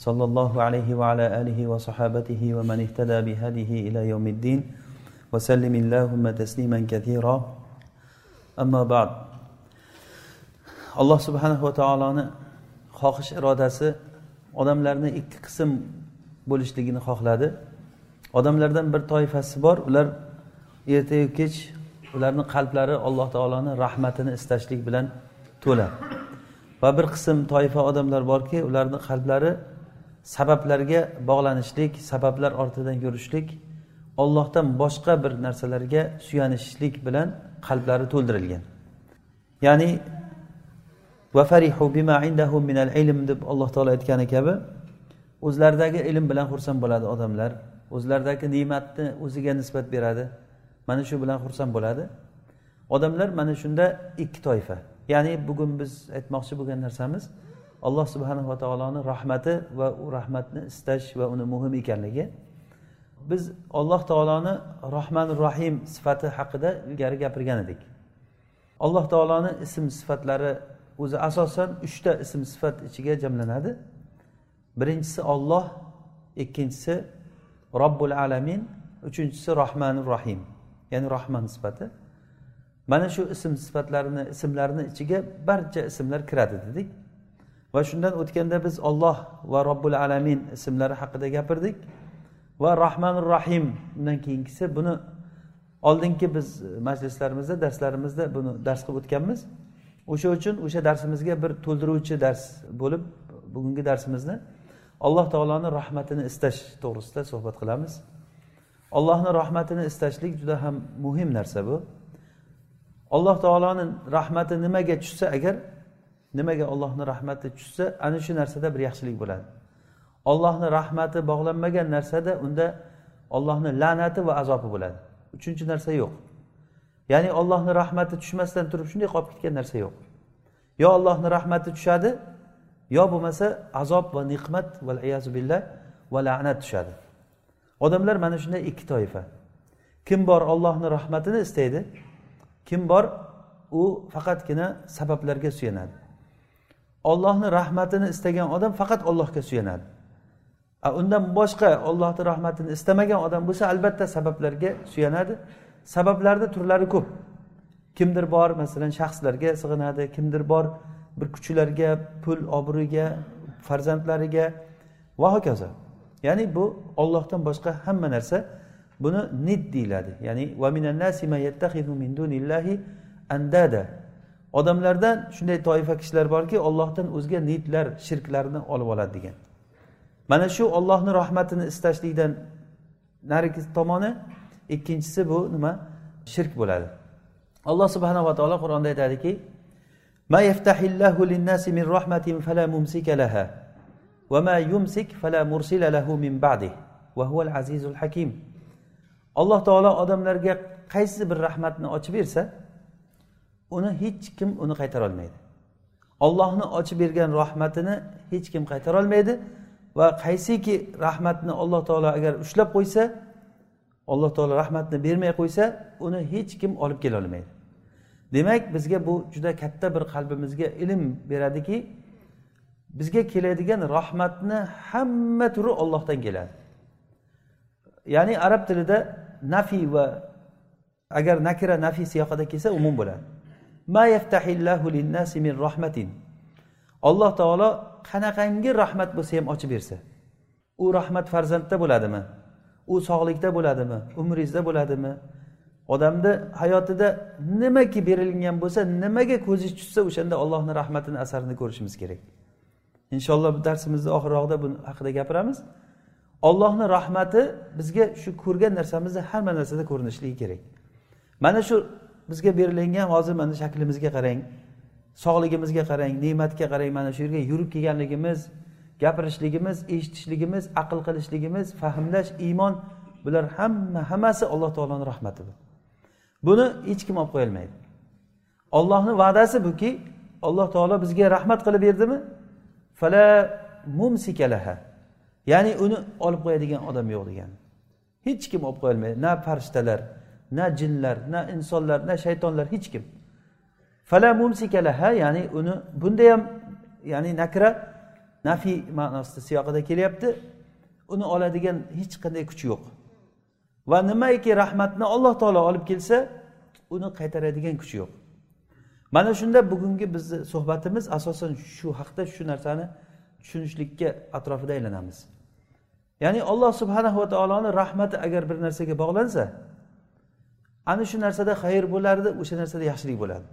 صلى الله عليه وعلى آله وصحابته ومن اهتدى بهديه إلى يوم الدين وسلم اللهم تسليما كثيرا أما بعد alloh subhanahu va taoloni xohish irodasi odamlarni ikki qism bo'lishligini xohladi odamlardan bir toifasi bor ular ertayu kech ularni qalblari alloh taoloni rahmatini istashlik bilan to'la va bir qism toifa odamlar borki ularni qalblari sabablarga bog'lanishlik sabablar ortidan yurishlik ollohdan boshqa bir narsalarga suyanishlik bilan qalblari to'ldirilgan. Ya'ni deb alloh taolo aytgani kabi o'zlaridagi ilm bilan xursand bo'ladi odamlar. O'zlaridagi ne'matni o'ziga nisbat beradi mana shu bilan xursand bo'ladi. Odamlar mana shunda ikki toifa. Ya'ni bugun biz aytmoqchi bo'lgan narsamiz alloh subhanava taoloni rahmati va u rahmatni istash va uni muhim ekanligi. Biz alloh taoloni rohmanir rohim sifati haqida ilgari gapirgan edik. Alloh taoloni ism sifatlari o'zi asosan uchta ism sifat ichiga jamlanadi. Birinchisi olloh ikkinchisi robbul alamin uchinchisi rohmanir rohim ya'ni rohman sifati. Mana shu ism sifatlarini ismlarni ichiga barcha ismlar kiradi dedik. Va shundan o'tganda biz olloh va robbul alamin ismlari haqida gapirdik. Va rohmanir rahim undan keyingisi buni oldingi biz majlislarimizda darslarimizda buni dars qilib o'tganmiz. O'sha uchun o'sha darsimizga bir to'ldiruvchi dars bo'lib bugungi darsimizni alloh taoloni rahmatini istash to'g'risida suhbat qilamiz. Allohni rahmatini istashlik juda ham muhim narsa bu. Alloh taoloni rahmati nimaga tushsa agar nimaga ollohni rahmati tushsa ana shu narsada bir yaxshilik bo'ladi. Ollohni rahmati bog'lanmagan narsada unda ollohni la'nati va azobi bo'ladi. Uchinchi narsa yo'q. Ya'ni ollohni rahmati tushmasdan turib shunday qolib ketgan narsa yo'q. Yo ollohni rahmati tushadi yo bo'lmasa azob va niqmat va billah va la'nat tushadi. Odamlar mana shunday ikki toifa. Kim bor ollohni rahmatini istaydi kim bor u faqatgina sabablarga suyanadi. Ollohni rahmatini istagan odam faqat ollohga suyanadi. A undan boshqa ollohni rahmatini istamagan odam bo'lsa albatta sabablarga suyanadi. Sabablarni turlari ko'p. Kimdir bor masalan shaxslarga sig'inadi kimdir bor bir kuchlarga pul obro'ga farzandlariga va hokazo. Ya'ni bu ollohdan boshqa hamma narsa buni nid deyiladi. Ya'ni andada. odamlardan shunday toifa kishilar borki ollohdan o'zga nidlar shirklarni olib oladi degan mana shu ollohni rahmatini istashlikdan narigi tomoni ikkinchisi bu nima shirk bo'ladi alloh subhanava taolo qur'onda aytadiki ما يفتح الله للناس من رحمة فلا ممسك لها وما يمسك فلا مرسل له من بعده وهو العزيز الحكيم alloh taolo odamlarga qaysi bir rahmatni ochib bersa uni hech kim uni qaytara olmaydi ollohni ochib bergan rahmatini hech kim qaytara olmaydi va qaysiki rahmatni alloh taolo agar ushlab qo'ysa alloh taolo rahmatni bermay qo'ysa uni hech kim olib kela olmaydi. Demak bizga bu juda katta bir qalbimizga ilm beradiki bizga keladigan rahmatni hamma turi ollohdan keladi. Ya'ni arab tilida nafiy va agar nakira nafiy siyoqida kelsa umum bo'ladi. Alloh taolo qanaqangi rahmat bo'lsa ham ochib bersa u rahmat farzandda bo'ladimi? U sog'likda bo'ladimi? Umringizda bo'ladimi? Odamni hayotida nimaki berilgan bo'lsa nimaga ko'zingiz tushsa o'shanda ollohni rahmatini asarini ko'rishimiz kerak. Inshaalloh bu darsimizni oxirrog'ida bu haqida gapiramiz. Ollohni rahmati bizga shu ko'rgan narsamizni hamma narsada ko'rinishligi kerak. Mana shu bizga berilingan hozir mana shaklimizga qarang sog'ligimizga qarang ne'matga qarang mana shu yerga yurib kelganligimiz gapirishligimiz eshitishligimiz aql qilishligimiz fahmlash iymon bular hamma hammasi alloh taoloni rahmati bu buni hech kim olib qo'yolmaydi. Ollohni va'dasi buki alloh taolo bizga rahmat qilib berdimi? Fala mumsikalaha ya'ni uni olib qo'yadigan odam yo'q degani hech kim olib qo'yolmaydi. Na farishtalar na jinlar na insonlar na shaytonlar hech kim. Fala mumsikalaha ya'ni uni bunda ham ya'ni nakra nafiy ma'nosida siyoqida kelyapti. Uni oladigan hech qanday kuch yo'q. Va nimaiki rahmatni alloh taolo olib kelsa uni qaytaradigan kuch yo'q. Mana shunda bugungi bizni suhbatimiz asosan shu haqda shu narsani tushunishlikka atrofida aylanamiz. Ya'ni alloh subhanahu va taoloni rahmati agar bir narsaga bog'lansa ana shu narsada xayr bo'lardi o'sha narsada yaxshilik bo'ladi.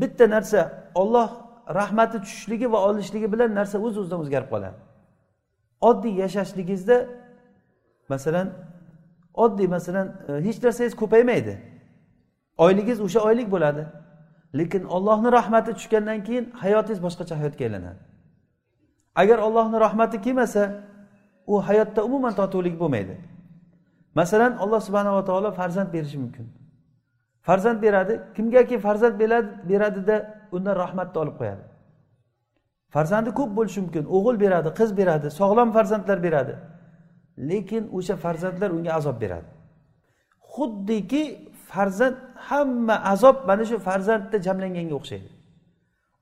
Bitta narsa olloh rahmati tushishligi va olishligi bilan narsa o'z o'zidan o'zgarib qoladi. Oddiy yashashligingizda masalan oddiy masalan e, hech narsangiz ko'paymaydi. Oyligingiz o'sha oylik bo'ladi. Lekin ollohni rahmati tushgandan keyin hayotingiz boshqacha hayotga aylanadi. Agar ollohni rahmati kelmasa u hayotda umuman totuvlik bo'lmaydi. Masalan alloh subhanava taolo farzand berishi mumkin. Farzand beradi. Kimgaki farzand beradida undan rahmatni olib qo'yadi. Farzandi ko'p bo'lishi mumkin. O'g'il beradi qiz beradi sog'lom farzandlar beradi. Lekin o'sha farzandlar unga azob beradi. Xuddiki farzand hamma azob mana shu farzandda jamlanganga o'xshaydi.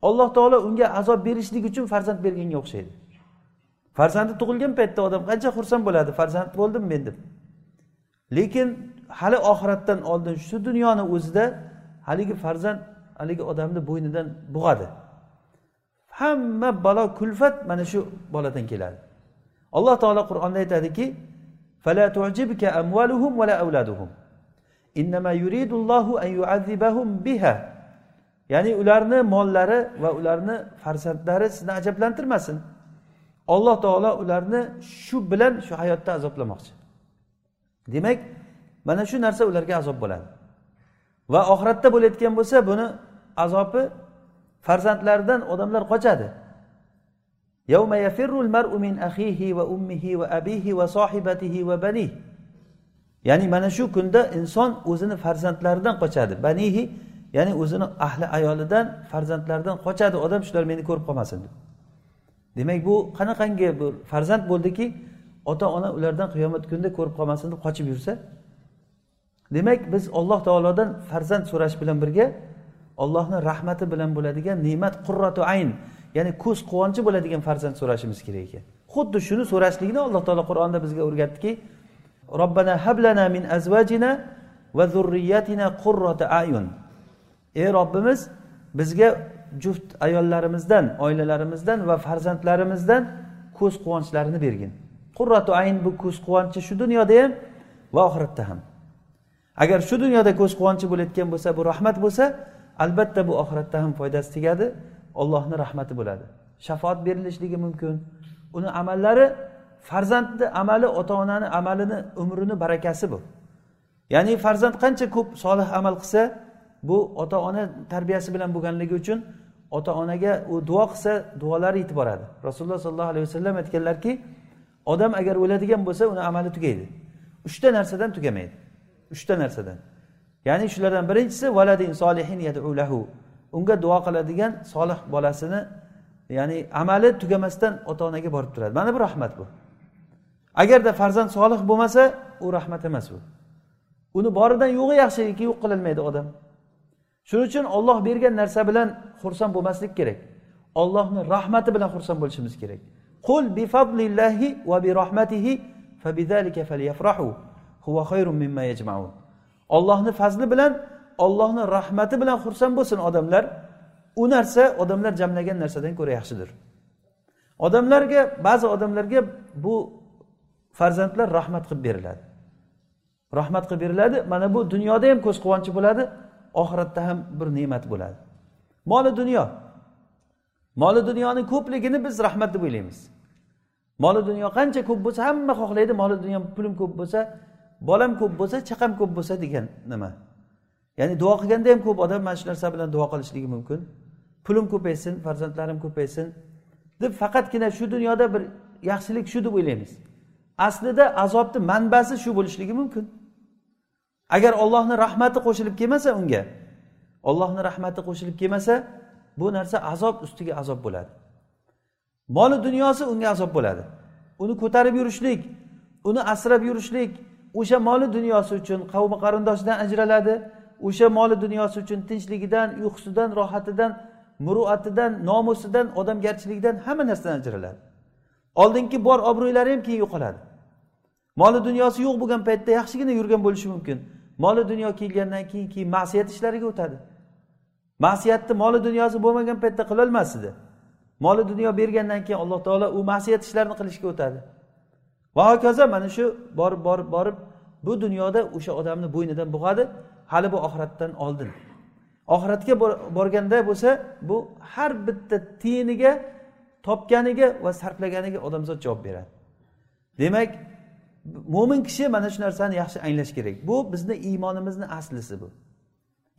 Alloh taolo unga azob berishlik uchun farzand berganga o'xshaydi. Farzandi tug'ilgan paytda odam qancha xursand bo'ladi. Farzand bo'ldim men deb. Lekin hali oxiratdan oldin shu dunyoni o'zida haligi farzand haligi odamni bo'ynidan bug'adi hamma balo kulfat mana shu boladan keladi. Alloh taolo qur'onda aytadiki ya'ni ularni mollari va ularni farzandlari sizni ajablantirmasin. Alloh taolo ularni shu bilan shu hayotda azoblamoqchi. demak mana shu narsa ularga azob bo'ladi va oxiratda bo'layotgan bo'lsa buni azobi farzandlaridan odamlar qochadi يوم يفر المرء من أخيه وأمه وأبيه وصاحبته وبنيه ya'ni mana shu kunda inson o'zini farzandlaridan qochadi banihi ya'ni o'zini ahli ayolidan farzandlaridan qochadi odam shular meni ko'rib qolmasin deb demak bu qanaqangi bir farzand bo'ldiki Ota ona ulardan qiyomat kunida ko'rib qolmasin deb qochib yursa demak biz alloh taolodan farzand so'rash bilan birga ollohni rahmati bilan bo'ladigan ne'mat qurratu ayn ya'ni ko'z quvonchi bo'ladigan farzand so'rashimiz kerak ekan. Xuddi shuni so'rashlikni alloh taolo qur'onda bizga o'rgatdiki robbana hablana min azvajina va zurriyatina qurrata ayun. Ey robbimiz bizga juft ayollarimizdan oilalarimizdan va farzandlarimizdan ko'z quvonchlarini bergin. Qurratu ayn bu ko'z quvonchi shu dunyoda ham va oxiratda ham. Agar shu dunyoda ko'z quvonchi bo'layotgan bo'lsa bu rahmat bo'lsa albatta bu oxiratda ham foydasi tegadi ollohni rahmati bo'ladi. Shafoat berilishligi mumkin. Uni amallari farzandni amali ota onani amalini umrini barakasi bu. Ya'ni farzand qancha ko'p solih amal qilsa bu ota ona tarbiyasi bilan bo'lganligi uchun ota onaga u duo qilsa duolari yetib boradi rasululloh sollallohu alayhi vasallam aytganlarki odam agar o'ladigan bo'lsa uni amali tugaydi. Uchta narsadan tugamaydi. Uchta narsadan. Ya'ni shulardan birinchisi valadin solihin yadulahu unga duo qiladigan solih bolasini ya'ni amali tugamasdan ota onaga borib turadi. Mana bu rahmat bu. Agarda farzand solih bo'lmasa u rahmat emas bu. Uni boridan yo'g'i yaxshiligi yo'q qilolmaydi odam. Shuning uchun olloh bergan narsa bilan xursand bo'lmaslik kerak. Ollohni rahmati bilan xursand bo'lishimiz kerak. Qul bi fadlillahi va bi rahmatihi fabidalika falyafrahu huwa khayrun mimma yajmaun. Ollohni fazli bilan ollohni rahmati bilan xursand bo'lsin odamlar. U narsa odamlar jamlagan narsadan ko'ra yaxshidir. Odamlarga ba'zi odamlarga bu farzandlar rahmat qilib beriladi. Rahmat qilib beriladi mana bu dunyoda ham ko'z quvonchi bo'ladi oxiratda ham bir ne'mat bo'ladi. Moli dunyo. Moli dunyoni ko'pligini biz rahmat deb o'ylaymiz. Moli dunyo qancha ko'p bo'lsa hamma xohlaydi. Moli dunyo pulim ko'p bo'lsa bolam ko'p bo'lsa chaqam ko'p bo'lsa degan nima? Ya'ni duo qilganda ham ko'p odam mana shu narsa bilan duo qilishligi mumkin. Pulim ko'paysin farzandlarim ko'paysin deb faqatgina shu dunyoda bir yaxshilik shu deb o'ylaymiz. Aslida azobni manbasi shu bo'lishligi mumkin. Agar ollohni rahmati qo'shilib kelmasa unga ollohni rahmati qo'shilib kelmasa bu narsa azob ustiga azob bo'ladi. Moli dunyosi unga azob bo'ladi. Uni ko'tarib yurishlik uni asrab yurishlik o'sha moli dunyosi uchun qavmi qarindoshidan ajraladi o'sha moli dunyosi uchun tinchligidan uyqusidan rohatidan muruatidan nomusidan odamgarchiligidan hamma narsadan ajraladi. Oldingi bor obro'ylari ham keyin yo'qoladi. Moli dunyosi yo'q bo'lgan paytda yaxshigina yurgan bo'lishi mumkin. Moli dunyo kelgandan keyin keyin ma'siyat ishlariga o'tadi. Ma'siyatni moli dunyosi bo'lmagan paytda qilolmas edi moli dunyo bergandan keyin alloh taolo u ma'siyat ishlarini qilishga o'tadi. Va hokazo mana shu borib borib borib bu dunyoda o'sha odamni bo'ynidan bug'adi hali bu oxiratdan oldin. Oxiratga borganda bo'lsa bu har bitta tiyiniga topganiga va sarflaganiga odamzod javob beradi. Demak mo'min kishi mana shu narsani yaxshi anglash kerak. Bu bizni iymonimizni aslisi bu.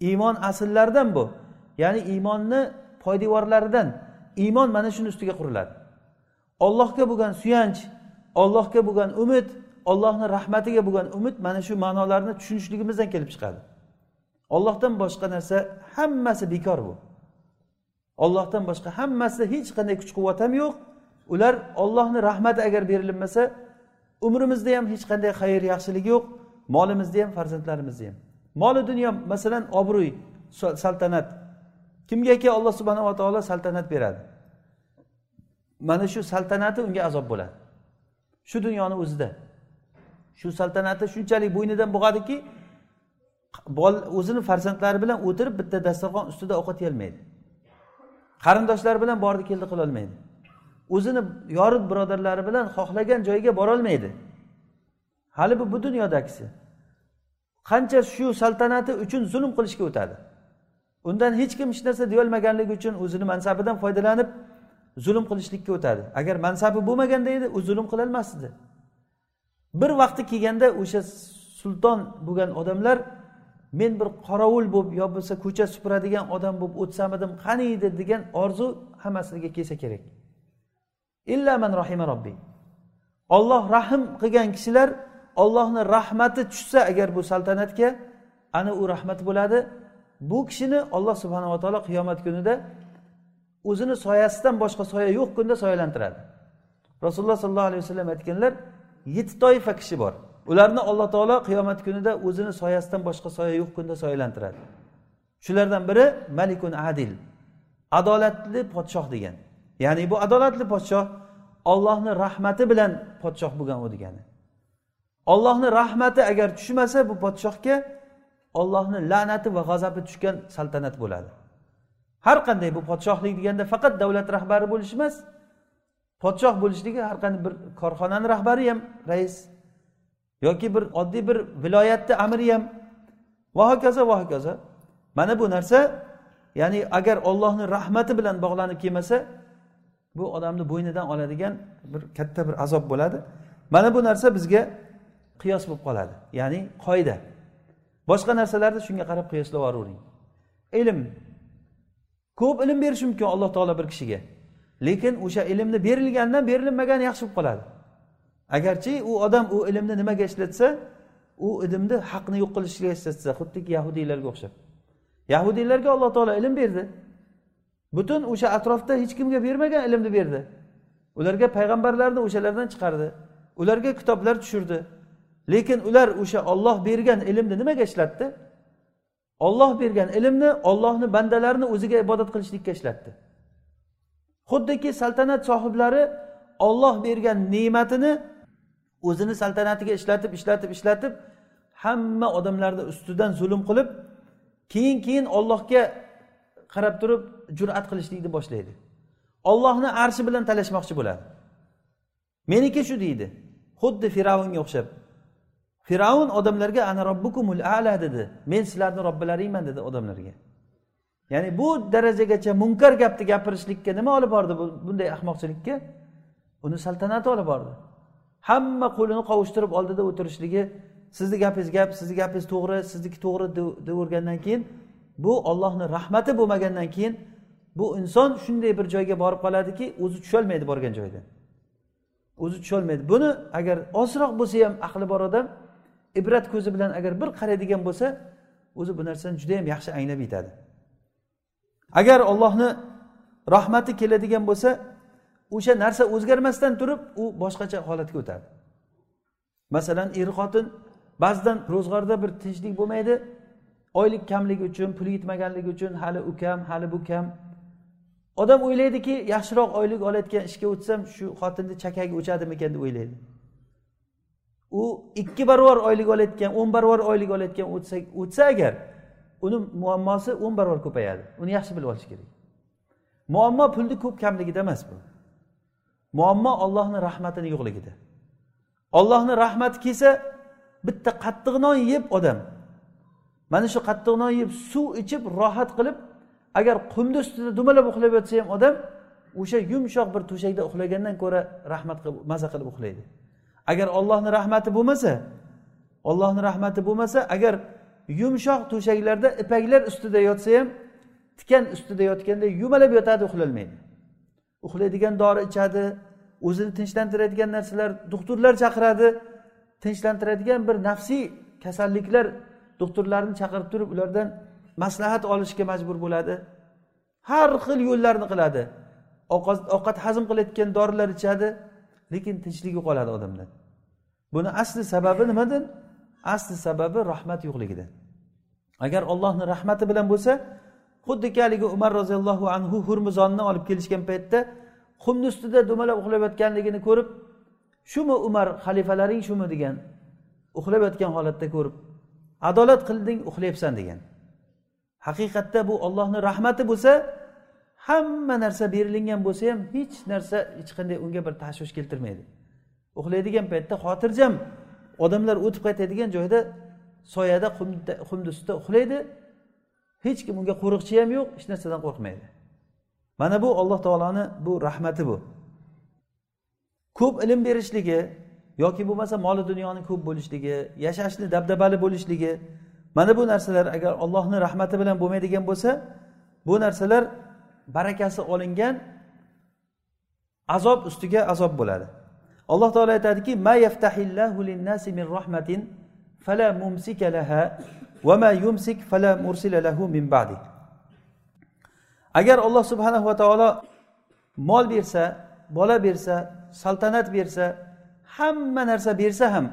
Iymon asllaridan bu. Ya'ni iymonni poydevorlaridan iymon mana shuni ustiga quriladi. Ollohga bo'lgan suyanch ollohga bo'lgan umid ollohni rahmatiga bo'lgan umid mana shu ma'nolarni tushunishligimizdan kelib chiqadi. Ollohdan boshqa narsa hammasi bekor bu. Ollohdan boshqa hammasida hech qanday kuch quvvat ham yo'q. Ular ollohni rahmati agar berilmasa umrimizda ham hech qanday xayr yaxshilik yo'q molimizda ham farzandlarimizda ham. Moli dunyo masalan obro'y saltanat. Kimgaki alloh subhanava taolo saltanat beradi. Mana shu saltanati unga azob bo'ladi. Shu dunyoni o'zida. Shu saltanati shunchalik bo'ynidan bug'adiki o'zini farzandlari bilan o'tirib bitta dasturxon ustida ovqat yeyolmaydi. Qarindoshlari bilan bordi keldi qilolmaydi. O'zini yorib birodarlari bilan xohlagan joyiga borolmaydi. Hali bu bu dunyodagisi. Qancha shu saltanati uchun zulm qilishga o'tadi? Undan hech kim hech narsa deyolmaganligi uchun o'zini mansabidan foydalanib zulm qilishlikka o'tadi. Agar mansabi bo'lmaganda edi u zulm qilolmas edi bir vaqti kelganda o'sha sulton bo'lgan odamlar men bir qorovul bo'lib yo bo'lmasa ko'cha supuradigan odam bo'lib o'tsamidim qani edi? degan orzu hammasiga kelsa kerak. Illa man rohima robbi. Olloh rahm qilgan kishilar ollohni rahmati tushsa agar bu saltanatga ana u rahmat bo'ladi. Bu kishini olloh subhanava taolo qiyomat kunida o'zini soyasidan boshqa soya yo'q kunda soyalantiradi. Rasululloh sollallohu alayhi vasallam aytganlar yetti toifa kishi bor. Ularni alloh taolo qiyomat kunida o'zini soyasidan boshqa soya yo'q kunda soyalantiradi. Shulardan biri malikun adil adolatli podshoh degan. Ya'ni bu adolatli podshoh ollohni rahmati bilan podshoh bo'lgan u degani. Ollohni rahmati agar tushmasa bu podshohga ollohni la'nati va g'azabi tushgan saltanat bo'ladi. Har qanday bu podshohlik deganda faqat davlat rahbari bo'lish emas podshoh bo'lishligi har qanday bir korxonani rahbari ham rais yoki bir oddiy bir viloyatni amiri ham. Va hokazo va hokazo. Mana bu narsa ya'ni agar ollohni rahmati bilan bog'lanib kelmasa bu odamni bo'ynidan oladigan bir katta bir azob bo'ladi. Mana bu narsa bizga qiyos bo'lib qoladi ya'ni qoida. Boshqa narsalarni shunga qarab qiyoslab yuboravering ilm. Ko'p ilm berishi mumkin alloh taolo bir kishiga. Lekin o'sha ilmni berilgandan berilmagani yaxshi bo'lib qoladi. Agarchi u odam u ilmni nimaga ishlatsa u ilmni haqni yo'q qilishga ishlatsa xuddiki yahudiylarga o'xshab. Yahudiylarga alloh taolo ilm berdi. Butun o'sha atrofda hech kimga bermagan ilmni berdi. Ularga payg'ambarlarni o'shalardan chiqardi. Ularga kitoblar tushirdi. Lekin ular o'sha olloh bergan ilmni nimaga ishlatdi? Olloh bergan ilmni ollohni bandalarini o'ziga ibodat qilishlikka ishlatdi. Xuddiki saltanat sohiblari olloh bergan ne'matini o'zini saltanatiga ishlatib ishlatib ishlatib hamma odamlarni ustidan zulm qilib keyin keyin ollohga qarab turib jur'at qilishlikni boshlaydi. Ollohni arshi bilan talashmoqchi bo'ladi. Meniki shu deydi. Xuddi fir'avnga o'xshab. Fir'avn odamlarga ana robbukumul ala dedi. Men sizlarni robbilaringman dedi odamlarga. Ya'ni bu darajagacha munkar gapni gapirishlikka nima olib bordi bunday ahmoqchilikka? Uni saltanati olib bordi. Hamma qo'lini qovushtirib oldida o'tirishligi sizni gapingiz gap sizni gapingiz to'g'ri sizniki to'g'ri deyavergandan keyin bu ollohni rahmati bo'lmagandan keyin bu inson shunday bir joyga borib qoladiki o'zi tusholmaydi borgan joydan o'zi tusholmaydi. Buni agar ozroq bo'lsa ham aqli bor odam ibrat ko'zi bilan agar bir qaraydigan bo'lsa o'zi bu narsani juda yam yaxshi anglab yetadi. Agar ollohni rahmati keladigan bo'lsa o'sha narsa o'zgarmasdan turib u boshqacha holatga o'tadi. Masalan er xotin ba'zidan ro'zg'orda bir tinchlik bo'lmaydi. Oylik kamligi uchun puli yetmaganligi uchun hali u kam hali bu kam. Odam o'ylaydiki yaxshiroq oylik olayotgan ishga o'tsam shu xotinni chakagi o'chadimikan deb o'ylaydi. U ikki barobar oylik olayotgan o'n barobar oylik olayotgan o'tsa o'tsa agar uni muammosi o'n barobar ko'payadi. Uni yaxshi bilib olish kerak. Muammo pulni ko'p kamligida emas bu. Muammo ollohni rahmatini yo'qligida. Ollohni rahmati kelsa bitta qattiq non yeb odam mana shu qattiq non yeb suv ichib rohat qilib agar qumni ustida dumalab uxlab yotsa ham odam o'sha yumshoq bir to'shakda uxlagandan ko'ra rahmat qilib maza qilib uxlaydi. Agar ollohni rahmati bo'lmasa ollohni rahmati bo'lmasa agar yumshoq to'shaklarda ipaklar ustida yotsa ham tikan ustida yotganda yumalab yotadi uxlolmaydi uxlaydigan dori ichadi o'zini tinchlantiradigan narsalar doktorlar chaqiradi tinchlantiradigan bir nafsiy kasalliklar doktorlarni chaqirib turib ulardan maslahat olishga majbur bo'ladi. Har xil yo'llarni qiladi. Ovqat hazm qilayotgan dorilar ichadi lekin tinchlik yo'qoladi odamda buni asli sababi nimadan asli sababi rahmat yo'qligidan. Agar ollohni rahmati bilan bo'lsa xuddiki haligi umar roziyallohu anhu hurmizonni olib kelishgan paytda xumni ustida dumalab uxlab yotganligini ko'rib shumi umar xalifalaring shumi? degan uxlab yotgan holatda ko'rib adolat qilding uxlayapsan degan. Haqiqatda bu ollohni rahmati bo'lsa hamma narsa berilingan bo'lsa ham hech narsa hech qanday unga bir tashvish keltirmaydi. Uxlaydigan paytda xotirjam odamlar o'tib qaytadigan joyda soyada qumni ustida uxlaydi. Hech kim unga qo'riqchi ham yo'q hech narsadan qo'rqmaydi. Mana bu alloh taoloni bu rahmati bu. Ko'p ilm berishligi yoki bo'lmasa moli dunyoni ko'p bo'lishligi yashashni dabdabali bo'lishligi mana bu narsalar agar allohni rahmati bilan bo'lmaydigan bo'lsa bu narsalar barakasi olingan azob ustiga azob bo'ladi. Alloh taolo aytadiki ma yaftahillahu linnasi min rahmatin fala mumsika laha va ma yumsik fala mursila lahu min ba'di. Agar alloh subhanahu va taolo mol bersa bola bersa saltanat bersa hamma narsa bersa ham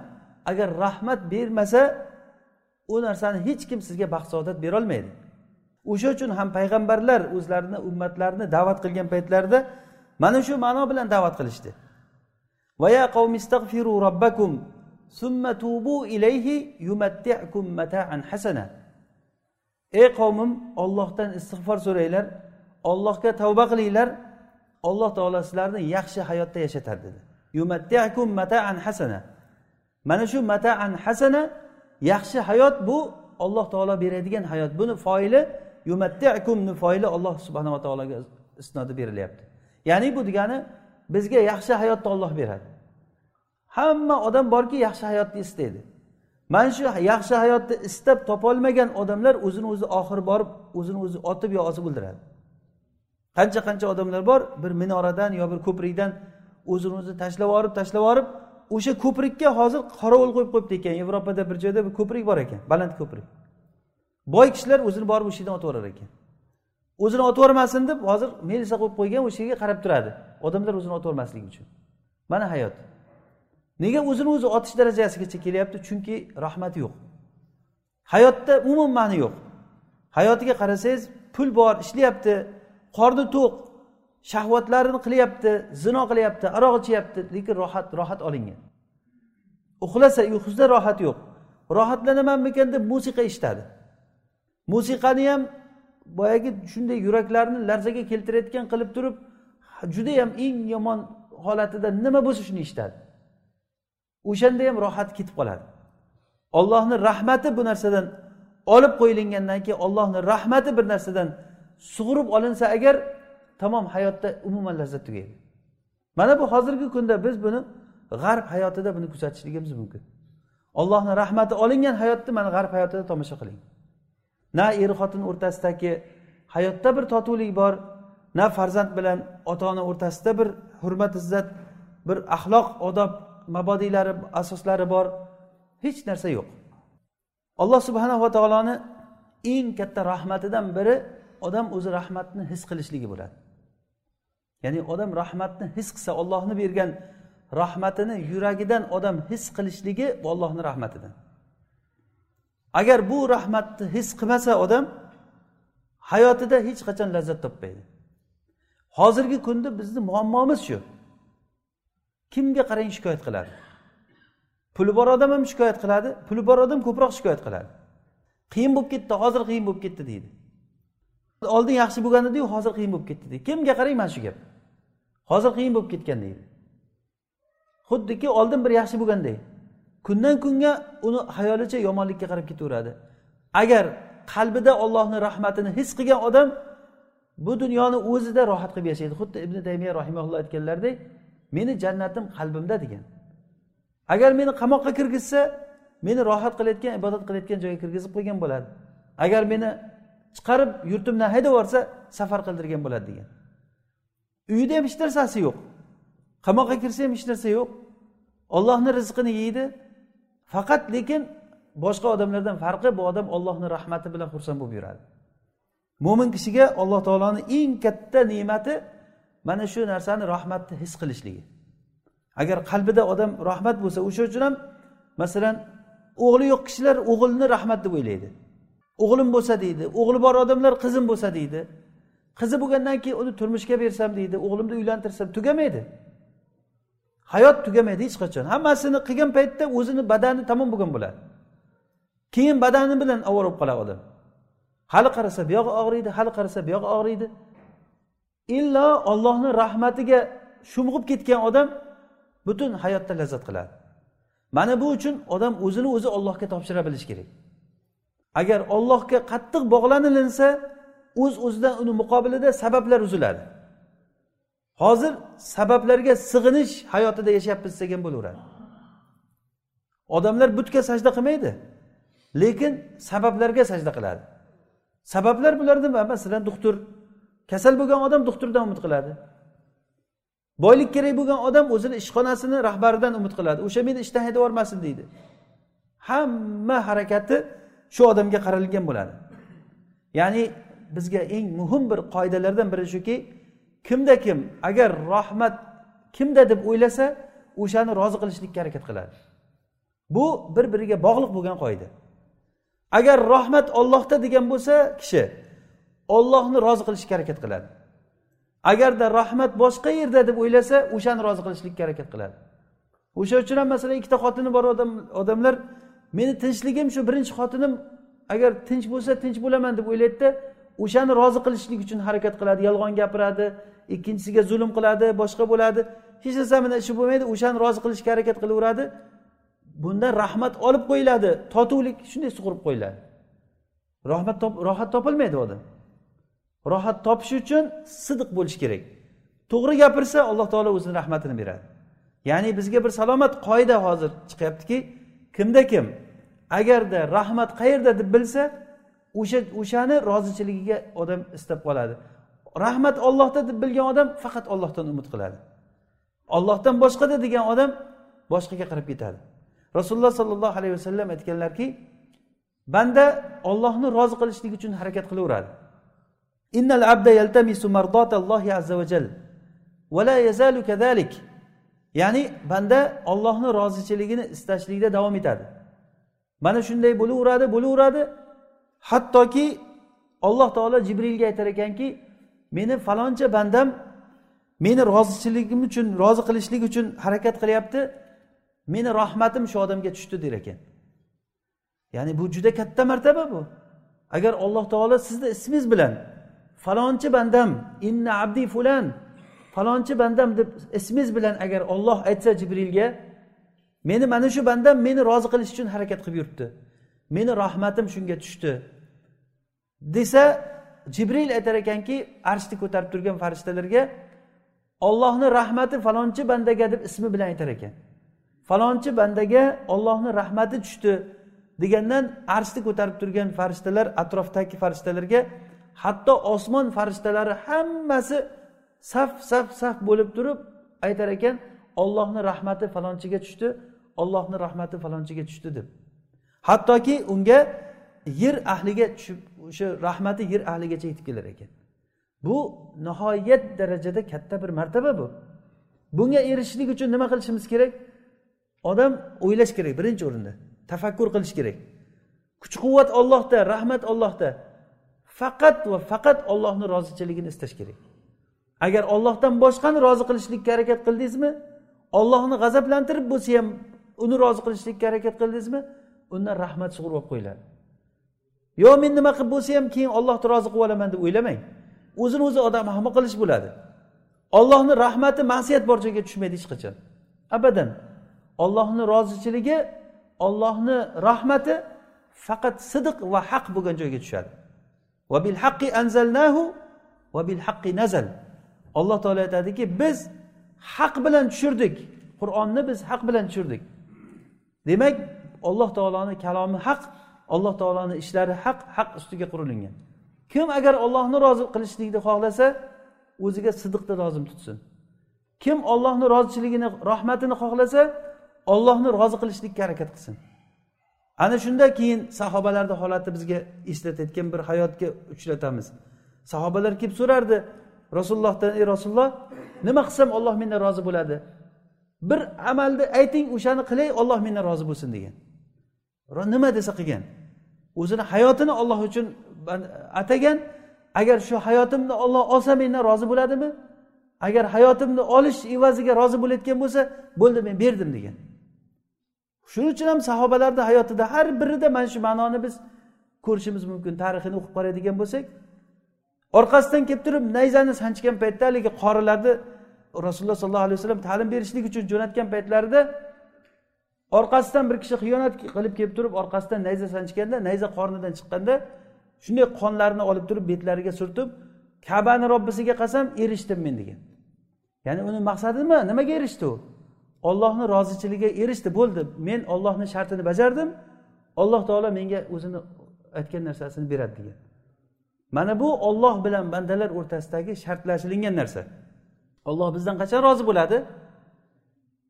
agar rahmat bermasa u narsani hech kim sizga baxt saodat berolmaydi. O'sha uchun ham payg'ambarlar o'zlarini ummatlarini da'vat qilgan paytlarida mana shu ma'no bilan da'vat qilishdi. Robbakum summa tubu ilayhi يمتعكم mata'an hasana. Ey qavmim ollohdan istig'for so'ranglar ollohga tavba qilinglar alloh taolo sizlarni yaxshi hayotda yashatadi dedi. Yumattiakum mata'an hasana. Mana shu mata'an hasana yaxshi hayot bu olloh taolo beradigan hayot. Buni foili yumattiakumni foili alloh subhanava taologa isnodi berilyapti. Ya'ni bu degani bizga yaxshi hayotni olloh beradi. Hamma odam borki yaxshi hayotni istaydi. Mana shu yaxshi hayotni istab topolmagan odamlar o'zini o'zi oxiri borib o'zini o'zi otib yo osib o'ldiradi. Qancha qancha odamlar bor bir minoradan yo bir ko'prikdan o'zini o'zi tashlab yuborib tashlab yuborib o'sha ko'prikka hozir qorovul qo'yib qo'yibdi ekan. Yevropada bir joyda bir ko'prik bor ekan baland ko'prik. Boy kishilar o'zini borib o'sha yerdan otib yuborar ekan. O'zini otib yubormasin deb hozir melisa qo'yib qo'ygan o'sha yerga qarab turadi. Odamlar o'zini otib uchun. Mana hayot. Nega o'zini o'zi otish darajasigacha kelyapti? Chunki rahmati yo'q. Hayotda umuman ma'ni yo'q. Hayotiga qarasangiz pul bor ishlayapti qorni to'q shahvatlarini qilyapti zino qilyapti aroq ichyapti lekin rohat rohat olingan. Uxlasa uyqusida rohat yo'q. Rohatlanamanmikan deb musiqa eshitadi. Musiqani ham boyagi shunday yuraklarni larzaga keltirayotgan qilib turib judayam eng yomon holatida nima bo'lsa shuni eshitadi o'shanda ham rohati ketib qoladi. Ollohni rahmati bu narsadan olib qo'yilgandan keyin ollohni rahmati bir narsadan sug'urib olinsa agar tamom hayotda umuman lazzat tugaydi. Mana bu hozirgi kunda biz buni g'arb hayotida buni kuzatishligimiz mumkin. Ollohni rahmati olingan hayotni mana g'arb hayotida tomosha qiling. Na er xotin o'rtasidagi hayotda bir totuvlik bor na farzand bilan ota ona o'rtasida bir hurmat izzat bir axloq odob mabodiylari asoslari bor. Hech narsa yo'q. Alloh subhanava taoloni eng katta rahmatidan biri odam o'zi rahmatni his qilishligi bo'ladi. Ya'ni odam rahmatni his qilsa ollohni bergan rahmatini yuragidan odam his qilishligi bu ollohni rahmatidan. Agar bu rahmatni his qilmasa odam hayotida hech qachon lazzat topmaydi. Hozirgi kunda bizni muammomiz shu. Kimga qarang shikoyat qiladi? Puli bor odam ham shikoyat qiladi puli bor odam ko'proq shikoyat qiladi. Qiyin bo'lib ketdi hozir qiyin bo'lib ketdi deydi. Oldin yaxshi bo'lgan ediyu hozir qiyin bo'lib ketdi deydi. Kimga qarang mana shu gap? Hozir qiyin bo'lib ketgan deydi. Xuddiki oldin bir yaxshi bo'lganday kundan kunga uni hayolicha yomonlikka qarab ketaveradi. Agar qalbida ollohni rahmatini his qilgan odam bu dunyoni o'zida rohat qilib yashaydi. Xuddi ibn taymiya rahimaulloh aytganlaridek meni jannatim qalbimda degan. Agar meni qamoqqa kirgizsa meni rohat qilayotgan ibodat qilayotgan joyga kirgizib qo'ygan bo'ladi. Agar meni chiqarib yurtimdan haydab yuborsa safar qildirgan bo'ladi degan. Uyida ham hech narsasi yo'q. Qamoqqa kirsa ham hech narsa yo'q. Ollohni rizqini yeydi. Faqat lekin boshqa odamlardan farqi bu odam ollohni rahmati bilan xursand bo'lib yuradi. Mo'min kishiga alloh taoloni eng katta ne'mati mana shu narsani rahmatni his qilishligi. Agar qalbida odam rahmat bo'lsa o'sha uchun ham masalan o'g'li yo'q kishilar o'g'ilni rahmat deb o'ylaydi. O'g'lim bo'lsa deydi o'g'li bor odamlar qizim bo'lsa deydi. Qizi bo'lgandan keyin uni turmushga bersam deydi o'g'limni uylantirsam tugamaydi. Hayot tugamaydi hech qachon. Hammasini qilgan paytda o'zini badani tamom bo'lgan bo'ladi. Keyin badani bilan ovora bo'lib qoladi odam. Hali qarasa buyog'i og'riydi hali qarasa buyog'i og'riydi. Illo ollohni rahmatiga sho'ng'ib ketgan odam butun hayotda lazzat qiladi. Mana bu uchun odam o'zini o'zi ollohga topshira bilishi kerak. Agar ollohga qattiq bog'lanilinsa o'z uz o'zidan uni muqobilida sabablar uziladi. Hozir sabablarga sig'inish hayotida yashayapmiz degan bo'laveradi. Odamlar butga sajda qilmaydi lekin sabablarga sajda qiladi. Sabablar bular masalan doktor kasal bo'lgan odam doktordan umid qiladi. Boylik kerak bo'lgan odam o'zini ishxonasini rahbaridan umid qiladi. O'sha meni ishdan haydab yubormasin deydi. Hamma harakati shu odamga qaralgan bo'ladi. Ya'ni bizga eng muhim bir qoidalardan biri shuki kimda kim agar rahmat kimda deb o'ylasa o'shani rozi qilishlikka harakat qiladi. Bu bir biriga bog'liq bo'lgan qoida. Agar rahmat ollohda degan bo'lsa kishi ollohni rozi qilishga harakat qiladi. Agarda rahmat boshqa yerda deb o'ylasa o'shani rozi qilishlikka harakat qiladi. O'sha uchun ham masalan ikkita xotini bor odam odamlar meni tinchligim shu birinchi xotinim agar tinch bo'lsa tinch bo'laman deb o'ylaydida o'shani rozi qilishlik uchun harakat qiladi. Yolg'on gapiradi ikkinchisiga zulm qiladi boshqa bo'ladi. Hech narsa bilan ishi bo'lmaydi o'shani rozi qilishga harakat qilaveradi. Bundan rahmat olib qo'yiladi. Totuvlik shunday sug'urib qo'yiladi. Rahmat rohat topilmaydi odam. Rohat topish uchun sidiq bo'lish kerak. To'g'ri gapirsa alloh taolo o'zini rahmatini beradi. Ya'ni bizga bir salomat qoida hozir chiqyaptiki kimda kim agarda rahmat qayerda deb bilsa o'sha o'shani rozichiligiga odam istab qoladi. Rahmat ollohda deb bilgan odam faqat ollohdan umid qiladi. Ollohdan boshqada degan odam boshqaga qarab ketadi. Rasululloh sollallohu alayhi vasallam aytganlarki banda ollohni rozi qilishlik uchun harakat qilaveradi. Innal abda yaltamisu mardotallohi azza va vala va la yazalu kadalik. Ya'ni banda ollohni rozichiligini istashlikda davom etadi. Mana shunday bo'laveradi bo'laveradi. Hattoki alloh taolo jibrilga aytar ekanki meni faloncha bandam meni rozichiligim uchun rozi qilishlik uchun harakat qilyapti. Meni rahmatim shu odamga tushdi der ekan. Ya'ni bu juda katta martaba bu. Agar alloh taolo sizni ismingiz bilan falonchi bandam inna abdi fulan falonchi bandam deb ismingiz bilan agar olloh aytsa jibrilga meni mana shu bandam meni rozi qilish uchun harakat qilib yuribdi. Meni rahmatim shunga tushdi desa jibril aytar ekanki arshni ko'tarib turgan farishtalarga ollohni rahmati falonchi bandaga deb ismi bilan aytar ekan. Falonchi bandaga ollohni rahmati tushdi degandan arshni ko'tarib turgan farishtalar atrofdagi farishtalarga hatto osmon farishtalari hammasi saf saf saf bo'lib turib aytar ekan ollohni rahmati falonchiga tushdi ollohni rahmati falonchiga tushdi deb. Hattoki unga yer ahliga tushib o'sha rahmati yer ahligacha yetib kelar ekan. Bu nihoyat darajada katta bir martaba bu. Bunga erishishlik uchun nima qilishimiz kerak? Odam o'ylash kerak birinchi o'rinda. Tafakkur qilish kerak. Kuch quvvat ollohda rahmat ollohda faqat va faqat ollohni rozichiligini istash kerak. Agar ollohdan boshqani rozi qilishlikka harakat qildingizmi ollohni g'azablantirib bo'lsa ham uni rozi qilishlikka harakat qildingizmi undan rahmat sug'urib olib qo'yiladi. Yo men nima qilib bo'lsa ham keyin ollohni rozi qilib olaman deb o'ylamang. O'zini o'zi odam ahmoq qilish bo'ladi. Ollohni rahmati ma'siyat bor joyga tushmaydi hech qachon. Abadan. Ollohni rozichiligi ollohni rahmati faqat sidiq va haq bo'lgan joyga tushadi. Va bil haqqi anzalnahu va bil haqqi nazal. Alloh taolo aytadiki biz haq bilan tushirdik. Qur'onni biz haq bilan tushirdik. Demak alloh taoloni kalomi haq alloh taoloni ishlari haq haq ustiga qurilingan. Kim agar ollohni rozi qilishlikni xohlasa o'ziga sidiqni lozim tutsin. Kim ollohni rozichiligini rahmatini xohlasa ollohni rozi qilishlikka harakat qilsin. Ana shunda keyin sahobalarni holati bizga eslatayotgan bir hayotga uchratamiz. Sahobalar kelib so'rardi rasulullohdan ey rasululloh nima qilsam olloh mendan rozi bo'ladi? Bir amalni ayting o'shani qilay olloh mendan rozi bo'lsin degan. Nima desa qilgan? O'zini hayotini olloh uchun atagan agar shu hayotimni olloh olsa mendan rozi bo'ladimi? Agar hayotimni olish evaziga rozi bo'layotgan bo'lsa bo'ldi men berdim degan. Shuning uchun ham sahobalarni hayotida har birida mana shu ma'noni biz ko'rishimiz mumkin. Tarixini o'qib qaraydigan bo'lsak orqasidan kelib turib nayzani sanchgan paytda haligi qorilarni rasululloh sollallohu alayhi vasallam ta'lim berishlik uchun jo'natgan paytlarida orqasidan bir kishi xiyonat qilib kelib turib orqasidan nayza sanchganda nayza qornidan chiqqanda shunday qonlarini olib turib betlariga surtib kabani robbisiga qasam erishdim men degan. Ya'ni uni maqsadi nima nimaga erishdi u? Ollohni rozichiligiga erishdi bo'ldi. Men ollohni shartini bajardim. Alloh taolo menga o'zini aytgan narsasini beradi degan. Mana bu olloh bilan bandalar o'rtasidagi shartlashilingan narsa. Olloh bizdan qachon rozi bo'ladi?